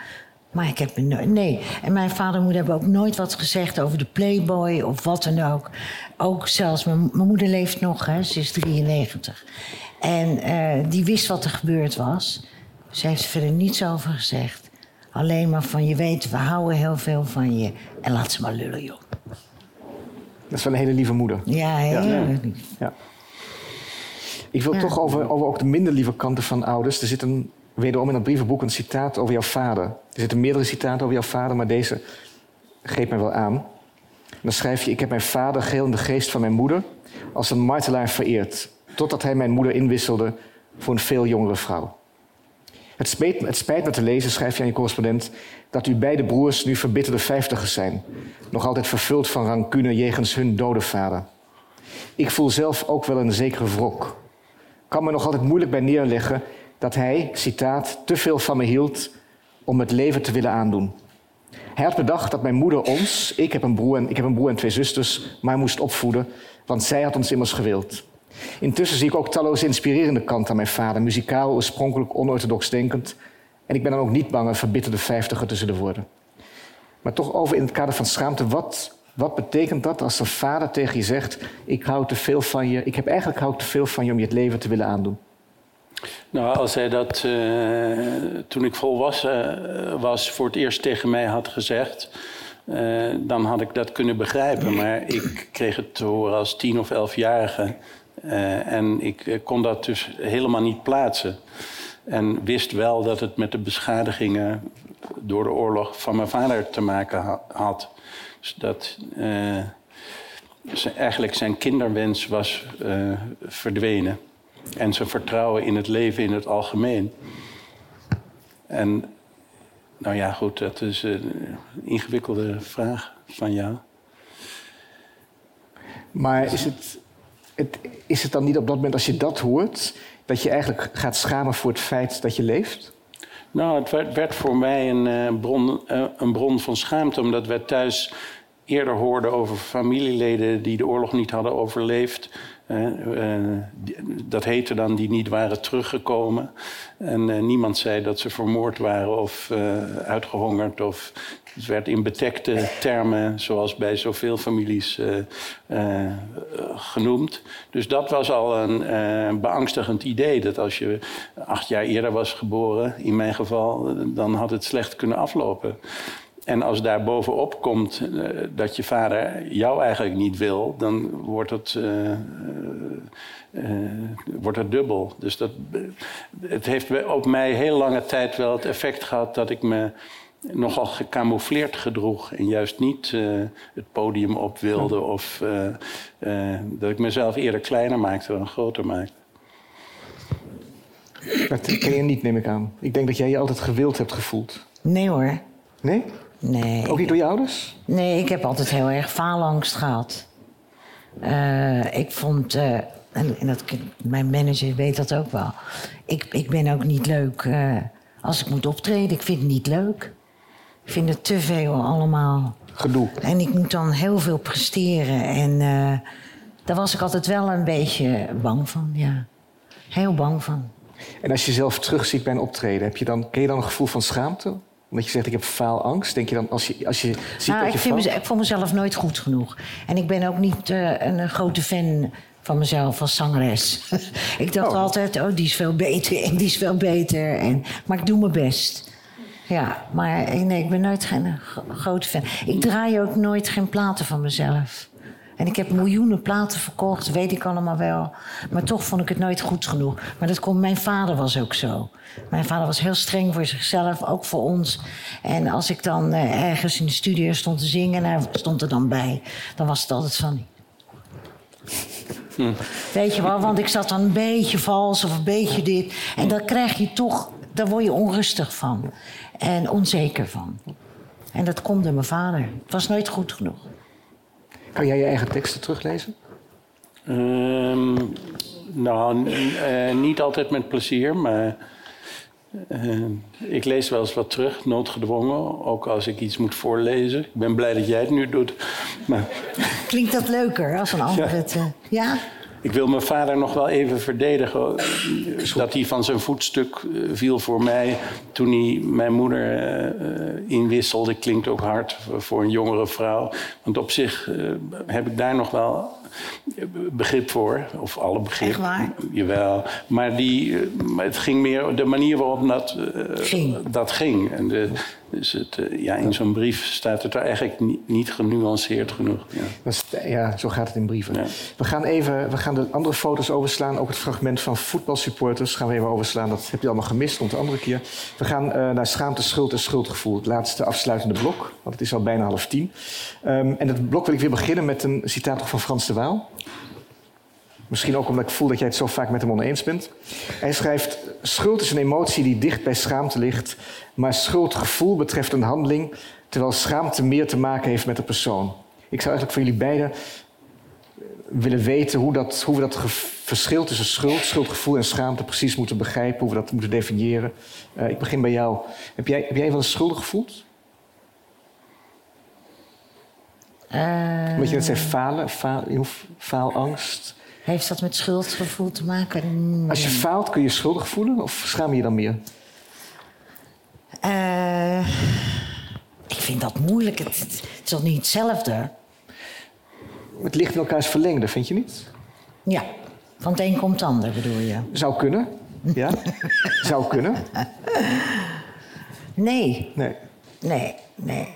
Maar ik heb me nee. En mijn vader en moeder hebben ook nooit wat gezegd over de Playboy of wat dan ook. Ook zelfs, mijn, mijn moeder leeft nog, hè, ze is 93. En uh, die wist wat er gebeurd was. Ze heeft er verder niets over gezegd. Alleen maar van je weet, we houden heel veel van je. En laat ze maar lullen, joh. Dat is wel een hele lieve moeder. Ja, heel ja. lief. Ja. Ik wil Ja. toch over, over ook de minder lieve kanten van ouders. Er zit een, wederom in dat brievenboek een citaat over jouw vader. Er zitten meerdere citaten over jouw vader, maar deze greep mij wel aan. En dan schrijf je: Ik heb mijn vader geheel in de geest van mijn moeder als een martelaar vereerd. Totdat hij mijn moeder inwisselde voor een veel jongere vrouw. Het spijt, het spijt me te lezen, schrijf je aan je correspondent, dat uw beide broers nu verbitterde vijftigers zijn. Nog altijd vervuld van rancune jegens hun dode vader. Ik voel zelf ook wel een zekere wrok. Kan me nog altijd moeilijk bij neerleggen dat hij, citaat, te veel van me hield om het leven te willen aandoen. Hij had bedacht dat mijn moeder ons, ik heb een broer en, ik heb een broer en twee zusters, maar moest opvoeden, want zij had ons immers gewild. Intussen zie ik ook talloze inspirerende kanten aan mijn vader, muzikaal, oorspronkelijk onorthodox denkend. En ik ben dan ook niet bang een verbitterde vijftiger te zullen worden. Maar toch over in het kader van schaamte, wat, wat betekent dat als een vader tegen je zegt: Ik hou te veel van je, ik heb eigenlijk hou te veel van je om je het leven te willen aandoen? Nou, als hij dat eh, toen ik volwassen was voor het eerst tegen mij had gezegd, eh, dan had ik dat kunnen begrijpen. Maar ik kreeg het te horen als tien of elfjarige. Eh, en ik eh, kon dat dus helemaal niet plaatsen. En wist wel dat het met de beschadigingen door de oorlog van mijn vader te maken ha- had. Dus dat z- eigenlijk zijn kinderwens was eh, verdwenen. En zijn vertrouwen in het leven in het algemeen. En nou ja, goed, dat is een ingewikkelde vraag van jou. Maar is het, het, is het dan niet op dat moment als je dat hoort, dat je eigenlijk gaat schamen voor het feit dat je leeft? Nou, het werd, werd voor mij een, eh, bron, een bron van schaamte, omdat we thuis eerder hoorden over familieleden die de oorlog niet hadden overleefd. Eh, dat heette dan die niet waren teruggekomen. En eh, niemand zei dat ze vermoord waren of eh, uitgehongerd. Of, het werd in bedekte termen, zoals bij zoveel families, genoemd. Dus dat was al een beangstigend idee. Dat als je acht jaar eerder was geboren, in mijn geval, dan had het slecht kunnen aflopen. En als daar bovenop komt eh, dat je vader jou eigenlijk niet wil, dan wordt het, eh, eh, wordt het dubbel. Dus dat, het heeft op mij heel lange tijd wel het effect gehad dat ik me nogal gecamoufleerd gedroeg en juist niet eh, het podium op wilde of eh, eh, dat ik mezelf eerder kleiner maakte dan groter maakte. Dat ken je niet, neem ik aan. Ik denk dat jij je altijd gewild hebt gevoeld. Nee hoor. Nee? Nee. Ook niet door je ouders? Nee, ik heb altijd heel erg faalangst gehad. Eh, ik vond, eh, en, dat, mijn manager weet dat ook wel. Ik, ik ben ook niet leuk eh, als ik moet optreden. Ik vind het niet leuk. Ik vind het te veel allemaal. Gedoe. En ik moet dan heel veel presteren. En daar was ik altijd wel een beetje bang van, ja. Heel bang van. En als je jezelf terugziet bij een optreden, heb je dan, ken je dan een gevoel van schaamte? Omdat je zegt, ik heb faalangst. Denk je dan, als je, als je ziet Nou, dat ik, je vind ik vond mezelf nooit goed genoeg. En ik ben ook niet eh, een, grote fan van mezelf als zangeres. [laughs] ik dacht Oh. altijd, oh, die is veel beter en die is veel beter. En, maar ik doe mijn best. Ja, maar eh, nee, ik ben nooit geen gro- grote fan. Ik draai ook nooit geen platen van mezelf. En ik heb miljoenen platen verkocht, weet ik allemaal wel. Maar toch vond ik het nooit goed genoeg. Maar dat komt, mijn vader was ook zo. Mijn vader was heel streng voor zichzelf, ook voor ons. En als ik dan eh, ergens in de studio stond te zingen... en hij stond er dan bij, dan was het altijd van... Weet je wel, want ik zat dan een beetje vals of een beetje dit. En dan krijg je toch, daar word je onrustig van. En onzeker van. En dat komt door mijn vader. Het was nooit goed genoeg. Kan jij je eigen teksten teruglezen? Ehm, nou, eh, niet altijd met plezier, maar eh, ik lees wel eens wat terug, noodgedwongen. Ook als ik iets moet voorlezen. Ik ben blij dat jij het nu doet. Maar Klinkt dat leuker als een ander het... eh, ja? Ik wil mijn vader nog wel even verdedigen. Dat hij van zijn voetstuk eh, viel voor mij toen hij mijn moeder eh, eh, inwisselde. Klinkt ook hard voor een jongere vrouw. Want op zich heb ik daar nog wel begrip voor. Of alle begrip. Echt waar? Jawel. Maar, die, maar het ging meer de manier waarop dat, Ging. dat ging. En de, dus het, eh, ja, in zo'n brief staat het er eigenlijk niet, niet genuanceerd genoeg. Ja. Dat ja, zo gaat het in brieven. Ja. We, gaan even, we gaan de andere foto's overslaan. Ook het fragment van voetbalsupporters gaan we even overslaan. Dat heb je allemaal gemist, komt de andere keer. We gaan eh, naar schaamte, schuld en schuldgevoel. Het laatste afsluitende blok, want het is al bijna half tien. Ehm, en het blok wil ik weer beginnen met een citaat van Frans de Waal. Misschien ook omdat ik voel dat jij het zo vaak met hem oneens bent. Hij schrijft: Schuld is een emotie die dicht bij schaamte ligt, maar schuldgevoel betreft een handeling, terwijl schaamte meer te maken heeft met de persoon. Ik zou eigenlijk voor jullie beiden willen weten hoe, dat, hoe we dat verschil tussen schuld, schuldgevoel en schaamte precies moeten begrijpen, hoe we dat moeten definiëren. Eh, ik begin bij jou. Heb jij, heb jij wel eens schuldig gevoeld? Eh, Wat je net zei, falen, faal, faalangst. Heeft dat met schuldgevoel te maken? Nee. Als je faalt, kun je schuldig voelen of schaam je je dan meer? Eh, ik vind dat moeilijk. Het, het is toch niet hetzelfde? Het ligt in elkaars verlengde, vind je niet? Ja, van het een komt het ander, bedoel je? Zou kunnen. Ja? Zou kunnen. Nee, Nee. nee, nee.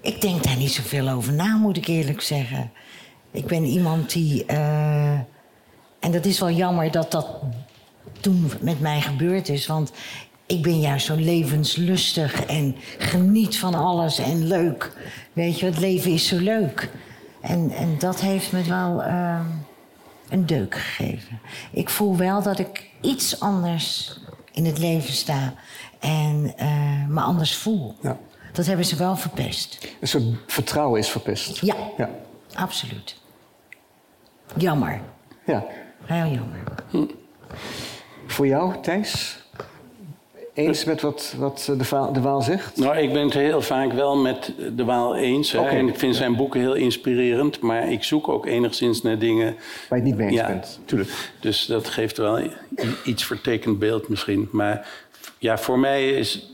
Ik denk daar niet zoveel over na, moet ik eerlijk zeggen. Ik ben iemand die... eh, en dat is wel jammer dat dat toen met mij gebeurd is. Want ik ben juist zo levenslustig en geniet van alles en leuk. Weet je, het leven is zo leuk. En, en dat heeft me wel eh, een deuk gegeven. Ik voel wel dat ik iets anders in het leven sta en eh, me anders voel. Ja. Dat hebben ze wel verpest. Soort vertrouwen is verpest. Ja, Ja. absoluut. Jammer. ja. Heel jammer. Voor jou, Thijs? Eens met wat, wat de, Vaal, de Waal zegt? Nou, ik ben het heel vaak wel met de Waal eens. En ik vind zijn boeken heel inspirerend. Maar ik zoek ook enigszins naar dingen... Waar je het niet mee eens Ja. bent. Tuurlijk. Dus dat geeft wel iets vertekend beeld misschien. Maar ja, voor mij is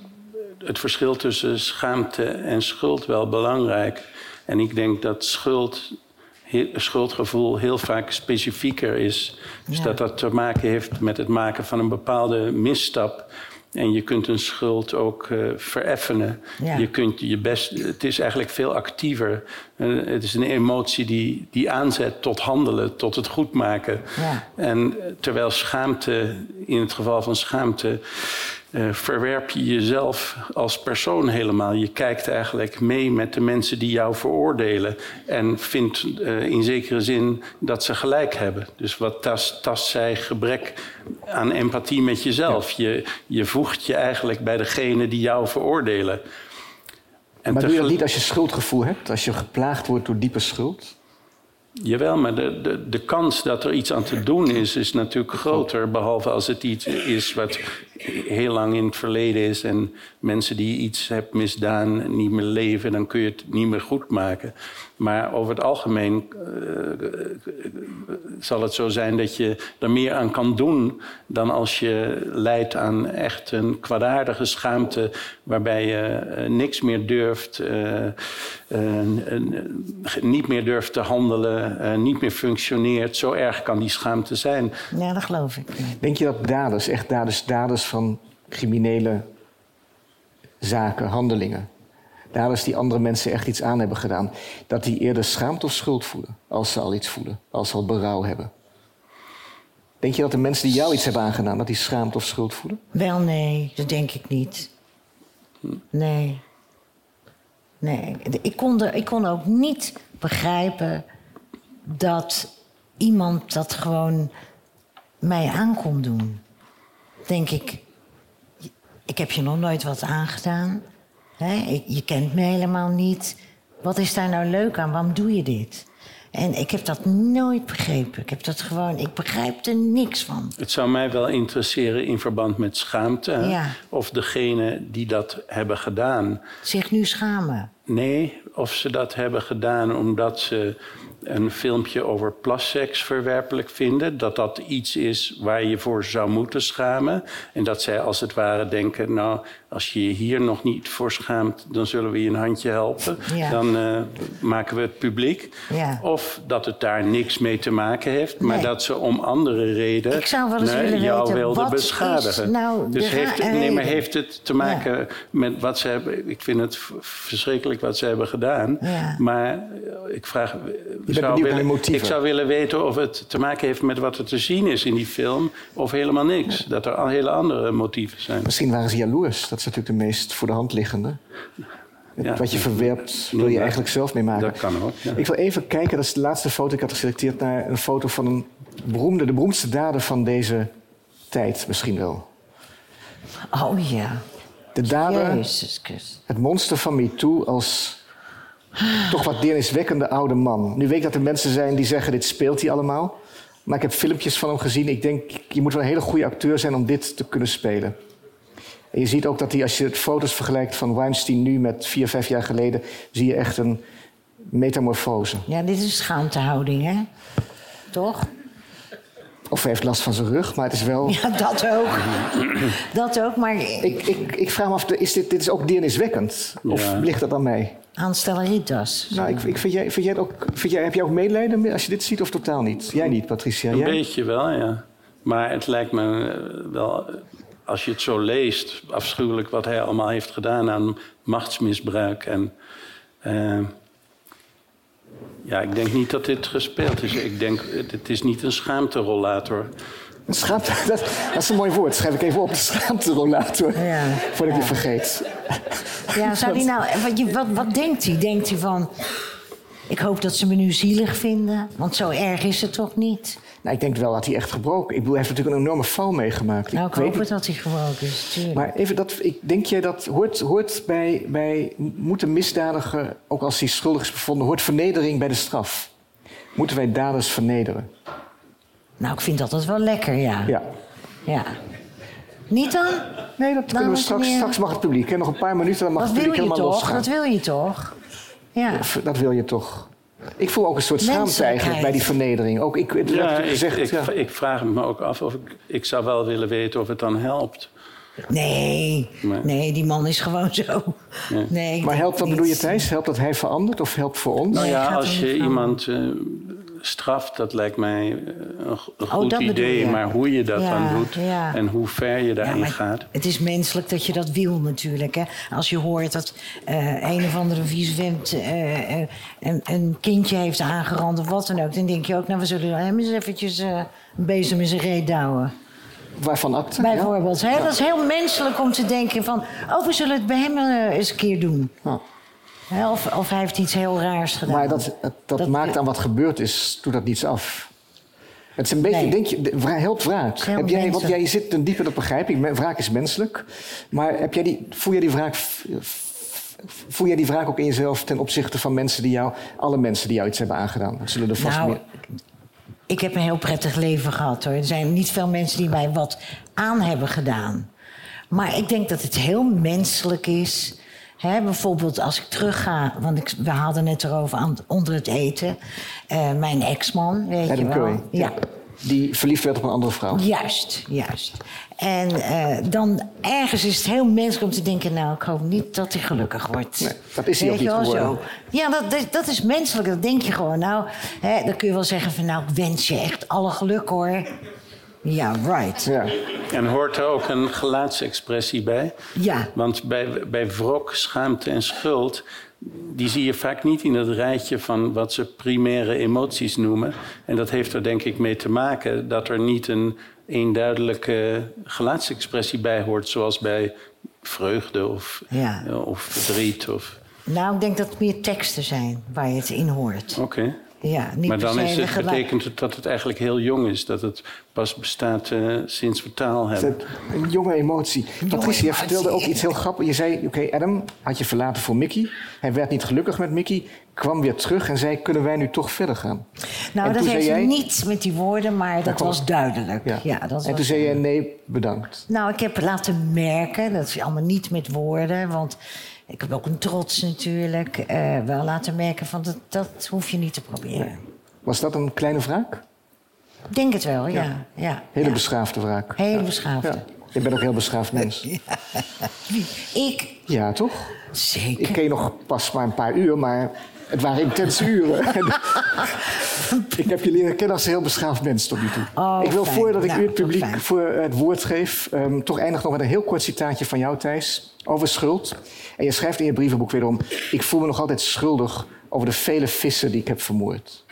het verschil tussen schaamte en schuld wel belangrijk. En ik denk dat schuld, schuldgevoel heel vaak specifieker is. Dus Ja. dat dat te maken heeft met het maken van een bepaalde misstap. En je kunt een schuld ook eh, vereffenen. Ja. Je kunt je best, het is eigenlijk veel actiever. Eh, het is een emotie die, die aanzet tot handelen, tot het goed maken. Ja. En terwijl schaamte, in het geval van schaamte, eh, verwerp je jezelf als persoon helemaal. Je kijkt eigenlijk mee met de mensen die jou veroordelen. En vindt eh, in zekere zin dat ze gelijk hebben. Dus wat tast, tast zij gebrek aan empathie met jezelf. Je, je voegt je eigenlijk bij degene die jou veroordelen. En maar doe je dat niet als je schuldgevoel hebt? Als je geplaagd wordt door diepe schuld? Jawel, maar de, de, de kans dat er iets aan te doen is, is natuurlijk groter. Behalve als het iets is wat heel lang in het verleden is en mensen die iets hebben misdaan niet meer leven, dan kun je het niet meer goed maken. Maar over het algemeen uh, zal het zo zijn dat je er meer aan kan doen dan als je leidt aan echt een kwaadaardige schaamte waarbij je uh, niks meer durft, uh, niet meer durft te handelen, niet meer functioneert. Zo erg kan die schaamte zijn. Ja, dat geloof ik. Denk je dat daders, echt daders, daders van criminele zaken, handelingen, daders die andere mensen echt iets aan hebben gedaan, dat die eerder schaamte of schuld voelen als ze al iets voelen, als ze al berouw hebben? Denk je dat de mensen die jou iets hebben aangedaan, dat die schaamte of schuld voelen? Wel, nee, dat denk ik niet. Nee. Nee, ik kon, er, ik kon ook niet begrijpen dat iemand dat gewoon mij aan kon doen. Denk ik, ik heb je nog nooit wat aangedaan. Hè? Je kent me helemaal niet. Wat is daar nou leuk aan? Waarom doe je dit? En ik heb dat nooit begrepen. Ik heb dat gewoon, ik begrijp er niks van. Het zou mij wel interesseren in verband met schaamte. Ja. Of degene die dat hebben gedaan. Zich nu schamen. Nee, of ze dat hebben gedaan omdat ze een filmpje over plasseks verwerpelijk vinden. Dat dat iets is waar je voor zou moeten schamen. En dat zij als het ware denken: Nou, als je je hier nog niet voor schaamt, dan zullen we je een handje helpen. Ja. Dan uh, maken we het publiek. Ja. Of dat het daar niks mee te maken heeft, maar Nee. dat ze om andere reden Ik zou wel eens willen jou weten, wilden beschadigen. nou dus heeft, nee, maar heeft het te maken met wat ze hebben. Ik vind het verschrikkelijk wat ze hebben gedaan. Maar eh, ik vraag. Ik zou, willen, motieven. ik zou willen weten of het te maken heeft met wat er te zien is in die film, of helemaal niks. Dat er al hele andere motieven zijn. Misschien waren ze jaloers. Dat is natuurlijk de meest voor de hand liggende. Ja. Wat je verwerpt, wil je eigenlijk zelf mee maken. Dat kan ook. Ja. Ik wil even kijken, dat is de laatste foto. Ik had geselecteerd naar een foto van een beroemde, de beroemdste dader van deze tijd misschien wel. Oh ja. De dader, Jezus Christus. het monster van MeToo als toch wat deerniswekkende oude man. Nu weet ik dat er mensen zijn die zeggen, dit speelt hij allemaal. Maar ik heb filmpjes van hem gezien. Ik denk, je moet wel een hele goede acteur zijn om dit te kunnen spelen. En je ziet ook dat hij, als je het foto's vergelijkt van Weinstein nu met vier, vijf jaar geleden, zie je echt een metamorfose. Ja, dit is schaamtehouding, hè? Toch? Of hij heeft last van zijn rug, maar het is wel. Ja, dat ook. [clears throat] dat ook, maar Ik, ik, ik vraag me af, is dit, dit is ook deerniswekkend? Of ligt dat aan mij? aanstelleritas. Nou, ik, ik, vind jij, vind jij het ook, vind jij, heb jij ook medelijden met- als je dit ziet of totaal niet? Jij niet, Patricia? Een Jij? beetje wel, ja. Maar het lijkt me eh, wel, als je het zo leest, afschuwelijk wat hij allemaal heeft gedaan aan machtsmisbruik. En eh, ja, ik denk niet dat dit gespeeld is. Ik denk, het het is niet een schaamterollator. Een Schaamte, [laughs] dat, dat is een mooi woord. Schrijf ik even op. De schaamterollator. Ja. Voordat ik het vergeet. Ja, [laughs] zou die nou, wat, wat, wat denkt hij? Denkt hij van, ik hoop dat ze me nu zielig vinden, want zo erg is het toch niet? Nou, ik denk wel dat hij echt gebroken. Ik bedoel, hij heeft natuurlijk een enorme val meegemaakt. Nou, ik hoop het dat hij gebroken is. Maar even dat, ik denk jij dat hoort, hoort bij, bij moet een misdadiger, ook als hij schuldig is bevonden, hoort vernedering bij de straf? Moeten wij daders vernederen? Nou, ik vind dat altijd wel lekker, ja. Ja. Ja. Niet dan? Nee, dat kunnen we straks. Straks mag het publiek. Hè? Nog een paar minuten, dan mag Dat het wil publiek je helemaal toch? losgaan. Dat wil je toch? Ja. Dat wil je toch? Ik voel ook een soort schaamte eigenlijk bij die vernedering. Ook ik, het Ja, ik, gezegd, ik, ja. ik vraag me ook af of ik... Ik zou wel willen weten of het dan helpt. Nee, Maar- nee, die man is gewoon zo. Nee, Maar helpt dat, niet. bedoel je Thijs? Helpt dat hij verandert of helpt voor ons? Nou ja, als je iemand eh, straft, dat lijkt mij eh, een, Oh, goed idee. Maar hoe je dat Ja, dan doet ja. en hoe ver je daarin gaat. Het is menselijk dat je dat wil natuurlijk. Hè? Als je hoort dat eh, een of andere vieze vent eh, een, een kindje heeft aangerand of wat dan ook... dan denk je ook, nou, we zullen hem eens eventjes eh, een bezem in zijn reet douwen. Waarvan acte? Bijvoorbeeld. Hè? Dat is heel menselijk om te denken van... oh, we zullen het bij hem eens een keer doen. Ja. Hè, Of, of hij heeft iets heel raars gedaan. Maar dat, dat, maakt aan wat gebeurd is, doet dat niets af. Het is een beetje, Nee. denk je, helpt wraak. Heel Heb jij, want jij zit ten diepe, dat begrijp ik. Wraak is menselijk. Maar heb jij die, voel jij die wraak voel jij die wraak ook in jezelf ten opzichte van mensen die jou, alle mensen die jou iets hebben aangedaan? Dat zullen er vast Nou, meer. ik heb een heel prettig leven gehad hoor. Er zijn niet veel mensen die mij wat aan hebben gedaan. Maar ik denk dat het heel menselijk is. Hè, bijvoorbeeld als ik terugga, want ik, we hadden het erover aan, onder het eten. Eh, mijn ex-man, weet Adam je wel. Curry. Ja. Die verliefd werd op een andere vrouw. Juist, juist. En eh, dan ergens is het heel menselijk om te denken... nou, ik hoop niet dat hij gelukkig wordt. Nee, dat is hij ook niet geworden. zo. Ja, dat, dat, dat is menselijk. Dat denk je gewoon. Nou, hè, dan kun je wel zeggen van... nou, ik wens je echt alle geluk, hoor. Ja, right. Ja. En hoort er ook een gelaatsexpressie bij? Ja. Want bij, bij wrok, schaamte en schuld... die zie je vaak niet in het rijtje van wat ze primaire emoties noemen. En dat heeft er denk ik mee te maken... dat er niet een eenduidelijke gelaatsexpressie bij hoort... zoals bij vreugde of, Ja. eh, of verdriet. Of... Nou, ik denk dat het meer teksten zijn waar je het in hoort. Oké. Ja, niet Maar dan is het, betekent het dat het eigenlijk heel jong is. Dat het pas bestaat eh, sinds we taal hebben. Een jonge emotie. Patricia, jij vertelde ook iets heel grappigs. Je zei, oké, Adam had je verlaten voor Mickey. Hij werd niet gelukkig met Mickey. Kwam weer terug en zei, kunnen wij nu toch verder gaan? Nou, En dat heeft jij- niets met die woorden, maar dat kwam- was duidelijk. Ja. Ja. dat en was toen zei je, nee, bedankt. Nou, ik heb laten merken, dat is allemaal niet met woorden, want ik heb ook een trots natuurlijk, eh, wel laten merken van dat, dat hoef je niet te proberen. Was dat een kleine wraak? Ik denk het wel, ja. ja. Hele ja. beschaafde wraak. Hele beschaafde. Je bent ook heel beschaafd mens. [laughs] Ik, Ja, toch? zeker. Ik ken je nog pas maar een paar uur, maar het waren intense uren. ik heb je leren kennen als een heel beschaafd mens tot nu toe. Oh, ik wil fijn. voordat ik Nou, u het publiek fijn. voor het woord geef, ehm, toch eindig nog met een heel kort citaatje van jou, Thijs, over schuld. En je schrijft in je brievenboek wederom: Ik voel me nog altijd schuldig over de vele vissen die ik heb vermoord.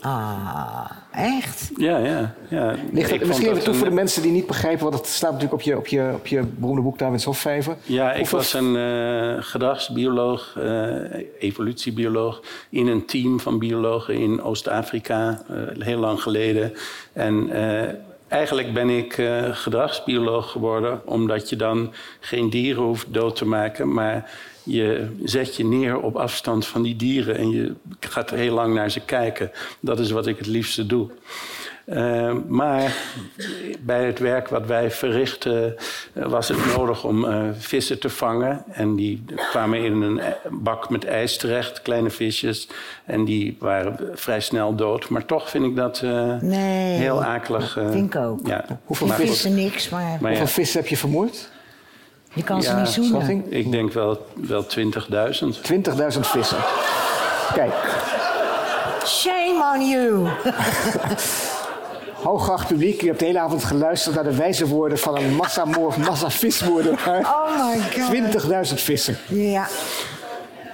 Ah, echt? Ja, ja. ja. Ligt dat, misschien even toe voor de mensen die niet begrijpen, want het staat natuurlijk op je, op je, op je beroemde boek Davids Hofvijver. Ja, ik was een eh, gedragsbioloog, eh, evolutiebioloog... in een team van biologen in Oost-Afrika, eh, heel lang geleden. En eh, eigenlijk ben ik eh, gedragsbioloog geworden... omdat je dan geen dieren hoeft dood te maken... maar je zet je neer op afstand van die dieren... en je gaat heel lang naar ze kijken. Dat is wat ik het liefste doe. Eh, maar bij het werk wat wij verrichten eh, was het nodig om eh, vissen te vangen. En die kwamen in een eh, bak met ijs terecht, kleine visjes. En die waren vrij snel dood. Maar toch vind ik dat eh, Nee. heel akelig. eh, Vind ik ook. Ja. Hoeveel Ik Maar vis- wist goed, er niks, maar maar Hoeveel ja, vissen heb je vermoord? je kan ze niet zoenen. ik denk wel, wel 20.000. 20.000 vissen. Kijk, Shame on you! [laughs] Hooggeacht publiek, u hebt de hele avond geluisterd naar de wijze woorden van een massamoord, massavismoordenaar. Oh my god. 20.000 vissen. Ja.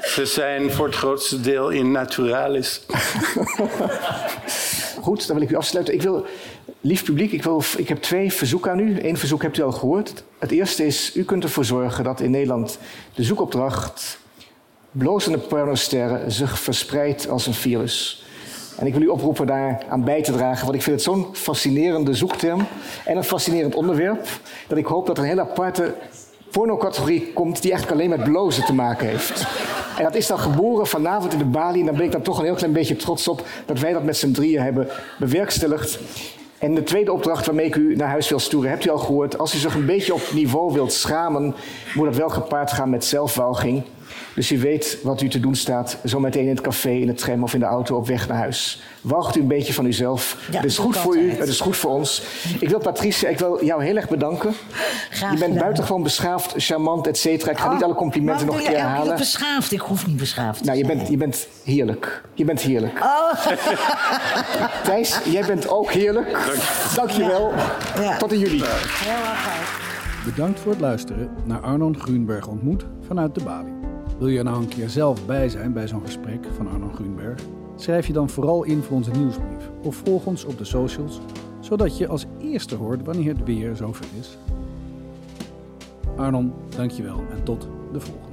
Ze zijn voor het grootste deel in naturalis. [laughs] Goed, dan wil ik u afsluiten. Ik wil, lief publiek, ik, wil, ik heb twee verzoeken aan u. Eén verzoek hebt u al gehoord. Het eerste is, u kunt ervoor zorgen dat in Nederland de zoekopdracht blozende pornosterren zich verspreidt als een virus. En ik wil u oproepen daar aan bij te dragen, want ik vind het zo'n fascinerende zoekterm en een fascinerend onderwerp, dat ik hoop dat er een hele aparte pornocategorie komt die eigenlijk alleen met blozen te maken heeft. En dat is dan geboren vanavond in de Bali. En daar ben ik dan toch een heel klein beetje trots op dat wij dat met z'n drieën hebben bewerkstelligd. En de tweede opdracht waarmee ik u naar huis wil sturen, hebt u al gehoord. Als u zich een beetje op niveau wilt schamen, moet dat wel gepaard gaan met zelfwalging. Dus u weet wat u te doen staat, zometeen in het café, in de tram of in de auto op weg naar huis. Walgt u een beetje van uzelf. Ja, het is goed ik voor u, het is goed voor ons. Ik wil Patricia, ik wil jou heel erg bedanken. Graag je bent gedaan. buitengewoon beschaafd, charmant, et cetera. Ik ga niet alle complimenten nog een keer je herhalen. keer beschaafd? Ik hoef niet beschaafd Nou, je bent, je bent heerlijk. Je bent heerlijk. Oh, [laughs] Thijs, jij bent ook heerlijk. Dank je wel. Ja. Tot in juli. heel erg. Bedankt voor het luisteren naar Arnon Grunberg ontmoet vanuit de Bali. Wil je er nou een keer zelf bij zijn bij zo'n gesprek van Arnon Grunberg? Schrijf je dan vooral in voor onze nieuwsbrief of volg ons op de socials, zodat je als eerste hoort wanneer het weer zover is. Arnon, dankjewel en tot de volgende.